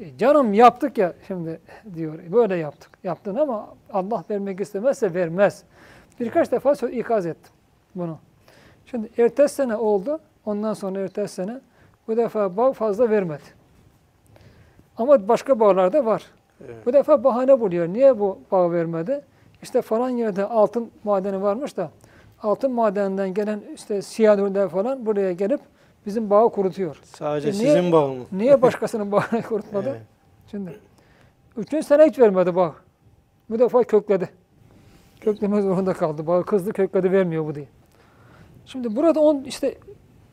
E, canım yaptık ya şimdi diyor. Böyle yaptık. Yaptın ama Allah vermek istemezse vermez. Birkaç defa ikaz ettim bunu. Şimdi ertesi sene oldu. Ondan sonra ertesi sene bu defa bağ fazla vermedi. Ama başka bağlarda var. Evet. Bu defa bahane buluyor. Niye bu bağ vermedi? İşte falan yerde altın madeni varmış da altın madeninden gelen işte siyanürler falan buraya gelip bizim bağı kurutuyor. Sadece E niye- sizin bağ mı? Niye başkasının bağını kurutmadı? Evet. Şimdi üçüncü sene hiç vermedi bağ. Bu defa kökledi. Kökleme zorunda kaldı. Bağ kızdı kökledi vermiyor bu diye. Şimdi burada on işte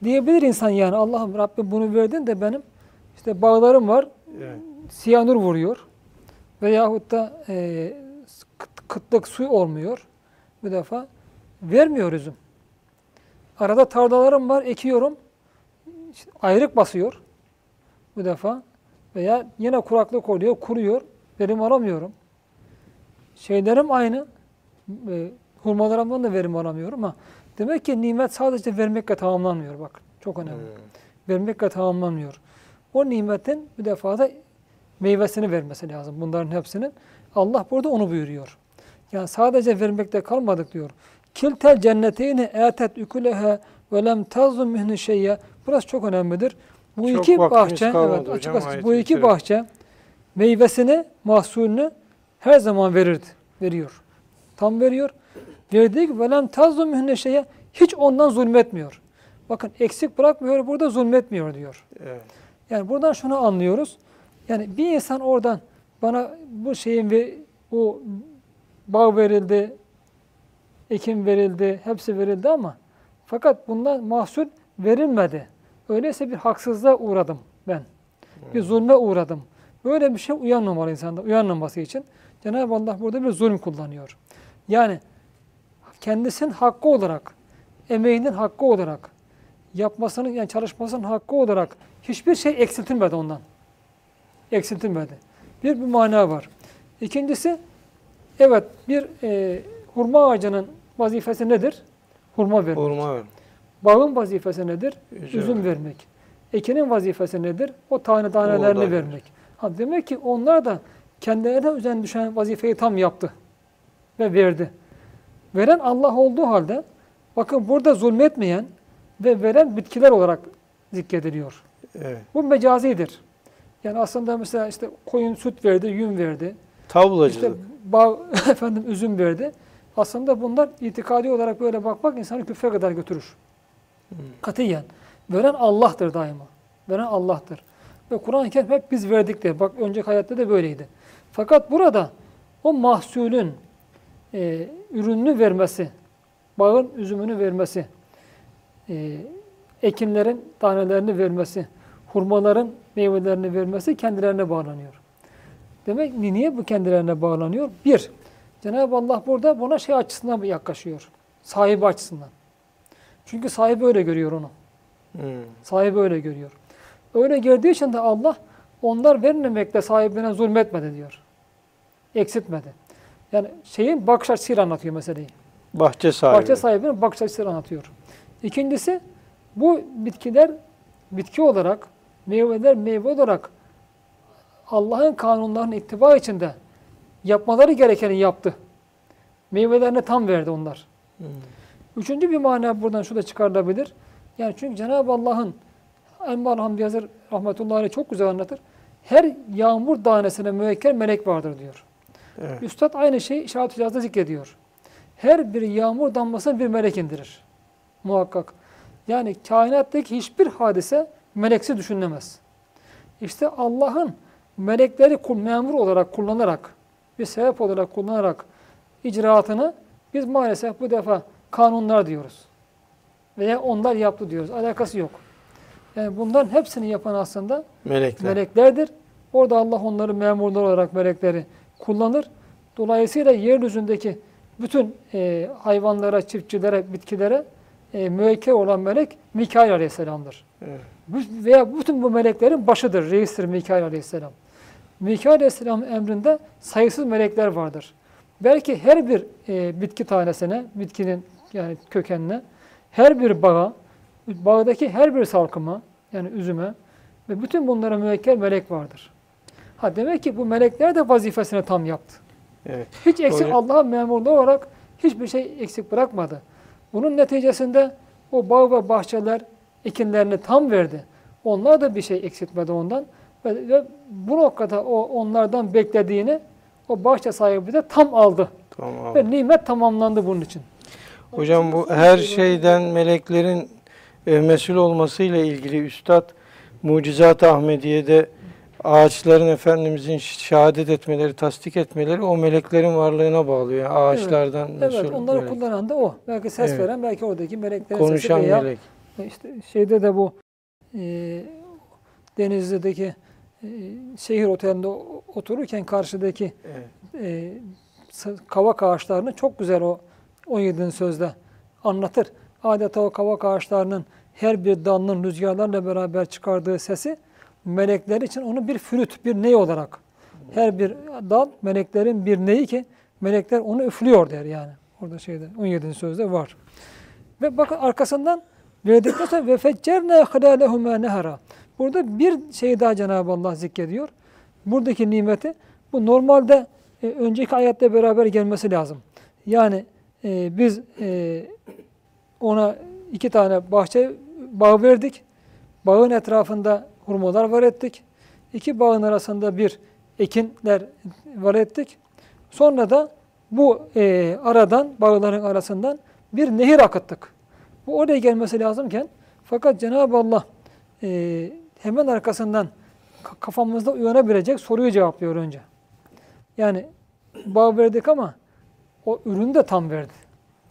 diyebilir insan yani Allah'ım Rabbim bunu verdin de benim işte bağlarım var, Evet. siyanür vuruyor. Veyahut da e, kıt- kıtlık su olmuyor. Bu defa vermiyor üzüm. Arada tarlalarım var, ekiyorum. İşte ayrık basıyor. Bu defa veya yine kuraklık oluyor, kuruyor. Verim alamıyorum. Şeylerim aynı. E, hurmalarımdan da verim alamıyorum ama demek ki nimet sadece vermekle tamamlanmıyor bak. Çok önemli Hmm. vermekle tamamlanmıyor. O nimetin bir defa da meyvesini vermesi lazım bunların hepsinin. Allah burada onu buyuruyor. Yani sadece vermekte kalmadık diyor. Kiltel cenneteyni etet ükuleha ve lem tazum minhu şeyye. Burası çok önemlidir. Bu Çok iki bahçe, evet hocam, açık açık bu iki kerime. bahçe meyvesini, mahsulünü her zaman verirdi, veriyor. Tam veriyor. Verdiği gibi velem tazum minhu şeyye hiç ondan zulmetmiyor. Bakın eksik bırakmıyor, burada zulmetmiyor diyor. Evet. Yani buradan şunu anlıyoruz. Yani bir insan oradan bana bu şeyin ve bu bağ verildi, ekim verildi, hepsi verildi ama fakat bundan mahsul verilmedi. Öyleyse bir haksızlığa uğradım ben. Bir zulme uğradım. Böyle bir şey uyanmamalı insanda. Uyanmaması için Cenab-ı Allah burada bir zulüm kullanıyor. Yani kendisinin hakkı olarak, emeğinin hakkı olarak, yapmasının yani çalışmasının hakkı olarak hiçbir şey eksiltilmedi ondan. Eksiltilmedi. Bir bir mana var. İkincisi evet bir e, hurma ağacının vazifesi nedir? Hurma vermek. Hurma ver. Bağın vazifesi nedir? Üzüm. Üzüm vermek. Ekinin vazifesi nedir? O tane tanelerini vermek. Ha, demek ki onlar da kendilerine üzerine düşen vazifeyi tam yaptı ve verdi. Veren Allah olduğu halde bakın burada zulmetmeyen ve veren bitkiler olarak zikrediliyor. Evet. Bu mecazidir. Yani aslında mesela işte koyun süt verdi, yün verdi. İşte Tavlacılık. bağ, efendim üzüm verdi. Aslında bunlar itikadi olarak böyle bakmak insanı küfre kadar götürür. Katiyen. Veren Allah'tır daima. Veren Allah'tır. Ve Kur'an-ı Kerim hep biz verdik der. Bak önceki hayatta da böyleydi. Fakat burada o mahsulün e, ürününü vermesi, bağın üzümünü vermesi, e, ekinlerin tanelerini vermesi, hurmaların meyvelerini vermesi kendilerine bağlanıyor. Demek ni- niye bu kendilerine bağlanıyor? Bir, Cenab-ı Allah burada buna şey açısından yaklaşıyor. Sahibi açısından. Çünkü sahibi öyle görüyor onu. Hmm. Sahibi öyle görüyor. Öyle gördüğü için de Allah onlar vermemekle sahibine zulmetmedi diyor. Eksiltmedi. Yani şeyin bakış açısıyla anlatıyor meseleyi. Bahçe sahibi. Bahçe sahibinin bakış açısıyla anlatıyor. İkincisi bu bitkiler bitki olarak, meyveler meyve olarak Allah'ın kanunlarının ittiba içinde yapmaları gerekeni yaptı. Meyvelerini tam verdi onlar. Hmm. Üçüncü bir mana buradan şu da çıkarılabilir. Yani çünkü Cenab-ı Allah'ın Elmal Hamdi Yazır rahmetullahi çok güzel anlatır. Her yağmur tanesine müekkel melek vardır diyor. Evet. Üstad aynı şeyi İşaret-ı Hicaz'da zikrediyor. Her bir yağmur damlasını bir melek indirir. Muhakkak. Yani kainattaki hiçbir hadise meleksi düşünülemez. İşte Allah'ın melekleri kul- memur olarak kullanarak, bir sebep olarak kullanarak icraatını biz maalesef bu defa kanunlar diyoruz. Veya onlar yaptı diyoruz. Alakası yok. Yani bunların hepsini yapan aslında Melekler. meleklerdir. Orada Allah onları memurlar olarak melekleri kullanır. Dolayısıyla yeryüzündeki bütün e, hayvanlara, çiftçilere, bitkilere e, müekkel olan melek Mikail Aleyhisselam'dır. Evet. Bu- Veya bütün bu meleklerin başıdır, reistir Mikail Aleyhisselam. Mikail Aleyhisselam'ın emrinde sayısız melekler vardır. Belki her bir e, bitki tanesine, bitkinin yani kökenine, her bir bağa, bağdaki her bir salkıma, yani üzüme ve bütün bunlara müekkel melek vardır. Ha demek ki bu melekler de vazifesini tam yaptı. Evet. Hiç eksik Hocam- Allah'ın memurluğu olarak hiçbir şey eksik bırakmadı. Bunun neticesinde o bağ ve bahçeler ekinlerini tam verdi. Onlar da bir şey eksiltmedi ondan. Ve, ve bu noktada o onlardan beklediğini o bahçe sahibi de tam aldı. Tamam. Ve nimet tamamlandı bunun için. Hocam bu her şeyden meleklerin e, mesul olmasıyla ilgili Üstad Mucizat-ı Ahmediye'de ağaçların Efendimizin şehadet etmeleri, tasdik etmeleri o meleklerin varlığına bağlıyor. Yani ağaçlardan mesul Evet onları melek. kullanan da o. Belki ses Evet. veren belki oradaki meleklerin Konuşan sesi veya melek. işte şeyde de bu e, Denizli'deki e, şehir otelinde otururken karşıdaki Evet. e, kavak ağaçlarını çok güzel o 17. sözde anlatır. Adeta o kavak ağaçlarının her bir dalının rüzgarlarla beraber çıkardığı sesi melekler için onu bir flüt, bir ney olarak. Her bir dal meleklerin bir neyi ki melekler onu üflüyor der yani. Orada şeyde 17. sözde var. Ve bakın arkasından verdikten sonra ve feccerne hılalehuma nehara. Burada bir şey daha Cenab-ı Allah zikrediyor. Buradaki nimeti bu normalde e, önceki ayette beraber gelmesi lazım. Yani e, biz e, ona iki tane bahçe bağ verdik. Bağın etrafında hurmalar var ettik. İki bağın arasında bir ekinler var ettik. Sonra da bu e, aradan, bağların arasından bir nehir akıttık. Bu oraya gelmesi lazımken fakat Cenab-ı Allah e, hemen arkasından ka- kafamızda uyanabilecek soruyu cevaplıyor önce. Yani bağ verdik ama o ürünü de tam verdi.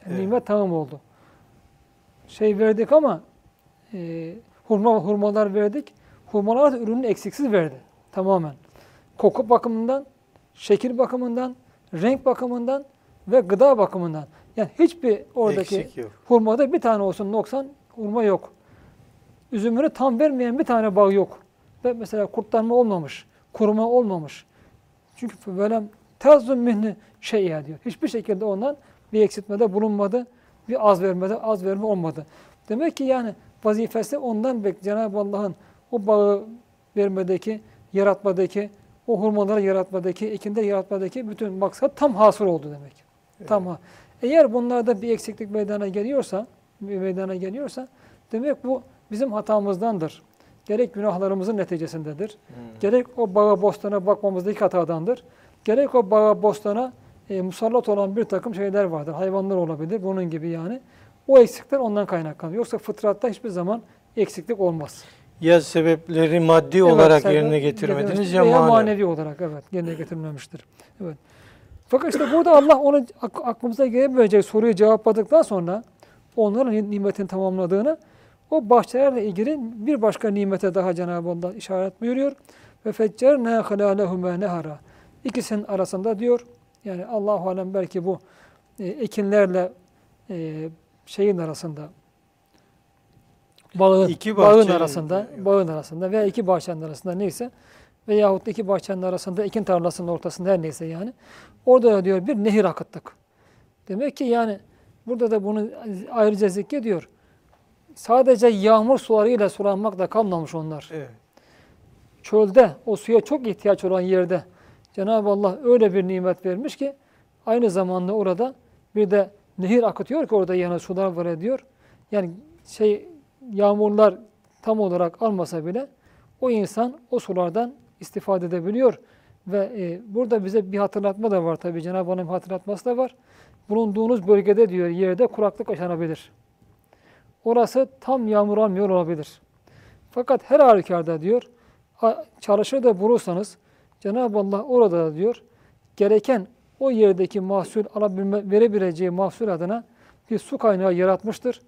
Yani Evet. Nimet tamam oldu. Şey verdik ama e, hurma hurmalar verdik. Hurmalar da ürünü eksiksiz verdi. Tamamen. Koku bakımından, şekil bakımından, renk bakımından ve gıda bakımından. Yani hiçbir oradaki hurmada bir tane olsun noksan hurma yok. Üzümünü tam vermeyen bir tane bağ yok. Ve mesela kurtlanma olmamış, kuruma olmamış. Çünkü böyle tazun mihni şey ya diyor. Hiçbir şekilde ondan bir eksiltmede bulunmadı, bir az vermede az verme olmadı. Demek ki yani vazifesi ondan bek Cenab-ı Allah'ın o bağı vermedeki, yaratmadaki, o hurmaları yaratmadaki, ekinde yaratmadaki bütün maksat tam hasıl oldu demek. Tam ha- Eğer bunlarda bir eksiklik meydana geliyorsa, bir meydana geliyorsa demek bu bizim hatamızdandır. Gerek günahlarımızın neticesindedir. Hmm. Gerek o bağa bostana bakmamızdaki hatadandır. Gerek o bağa bostana e, musallat olan bir takım şeyler vardır. Hayvanlar olabilir bunun gibi yani. O eksikler ondan kaynaklanıyor. Yoksa fıtratta hiçbir zaman eksiklik olmaz. Ya sebepleri maddi Evet, olarak sebep yerine getirmediniz ya veya manevi. olarak evet yerine getirmemiştir. Evet. Fakat işte burada Allah onu ak- aklımıza gelebilecek soruyu cevapladıktan sonra onların ni- nimetin tamamladığını o bahçelerle ilgili bir başka nimete daha Cenab-ı Allah işaret buyuruyor. Ve feccerne halâlehumâ nehara. İkisinin arasında diyor. Yani Allahu alem belki bu e, ekinlerle e, şeyin arasında bağın, İki bağın arasında, bağın arasında veya iki bahçenin arasında neyse veyahut da iki bahçenin arasında, ekin tarlasının ortasında her neyse yani. Orada da diyor bir nehir akıttık. Demek ki yani burada da bunu ayrıca zikrediyor. Sadece yağmur sularıyla sulanmakla kalmamış onlar. Evet. Çölde o suya çok ihtiyaç olan yerde Cenab-ı Allah öyle bir nimet vermiş ki aynı zamanda orada bir de nehir akıtıyor ki orada yana sular var ediyor. Yani şey yağmurlar tam olarak almasa bile o insan o sulardan istifade edebiliyor. Ve e, burada bize bir hatırlatma da var tabii Cenab-ı bir hatırlatması da var. Bulunduğunuz bölgede diyor yerde kuraklık yaşanabilir. Orası tam yağmur almıyor olabilir. Fakat her halükarda diyor çalışır da bulursanız Cenab-ı Allah orada da diyor gereken o yerdeki mahsul alabilme, verebileceği mahsul adına bir su kaynağı yaratmıştır.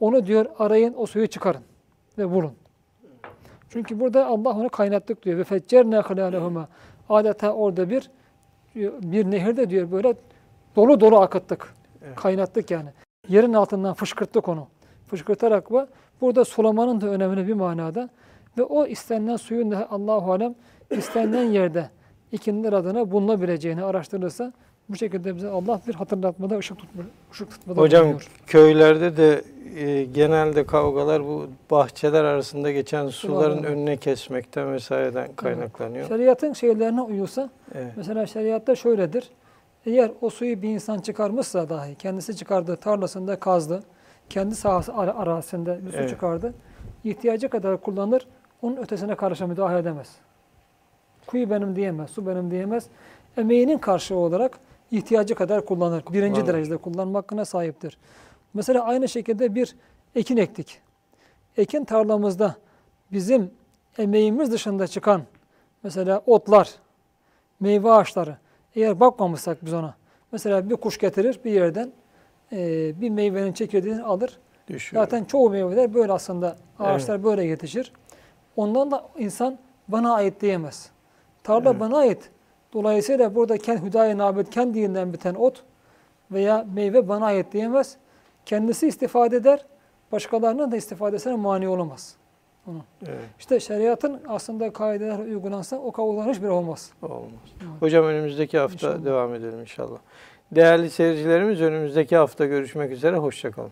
Onu diyor arayın o suyu çıkarın ve bulun. Çünkü burada Allah onu kaynattık diyor. Ve feccerne halâlehuma. Adeta orada bir bir nehirde diyor böyle dolu dolu akıttık. Evet. Kaynattık yani. Yerin altından fışkırttık onu. Fışkırtarak ve burada sulamanın da önemli bir manada ve o istenilen suyun da Allahu alem istenilen yerde ikinler adına bulunabileceğini araştırırsa bu şekilde bize Allah bir hatırlatmada ışık tutma, ışık tutmada Hocam bulunuyor. köylerde de e, genelde kavgalar bu bahçeler arasında geçen suların Suların. önüne kesmekten vesaireden kaynaklanıyor. Şeriatın şeylerine uyulsa Evet. Mesela şeriatta şöyledir. Eğer o suyu bir insan çıkarmışsa dahi, kendisi çıkardı, tarlasında kazdı, kendi sahası ara- arazisinde bir su Evet. çıkardı, ihtiyacı kadar kullanır, onun ötesine karşı müdahale edemez. Kuyu benim diyemez, su benim diyemez. Emeğinin karşılığı olarak ihtiyacı kadar kullanır. Birinci Kullanır. derecede kullanma hakkına sahiptir. Mesela aynı şekilde bir ekin ektik. Ekin tarlamızda bizim emeğimiz dışında çıkan mesela otlar, meyve ağaçları eğer bakmamışsak biz ona mesela bir kuş getirir bir yerden eee, bir meyvenin çekirdeğini alır. Düşüyor. Zaten çoğu meyveler böyle aslında ağaçlar böyle yetişir. ondan da insan bana ait diyemez. Tarla Evet. bana ait. Dolayısıyla burada kendi hüdayi nabet kendinden biten ot veya meyve bana ait diyemez. Kendisi istifade eder. Başkalarının da istifadesine mani olamaz. Evet, İşte şeriatın aslında kaideler uygulansa o kavgaların hiçbiri olmaz. olmaz. Evet. Hocam önümüzdeki hafta İnşallah. devam edelim inşallah. Değerli seyircilerimiz önümüzdeki hafta görüşmek üzere. Hoşçakalın.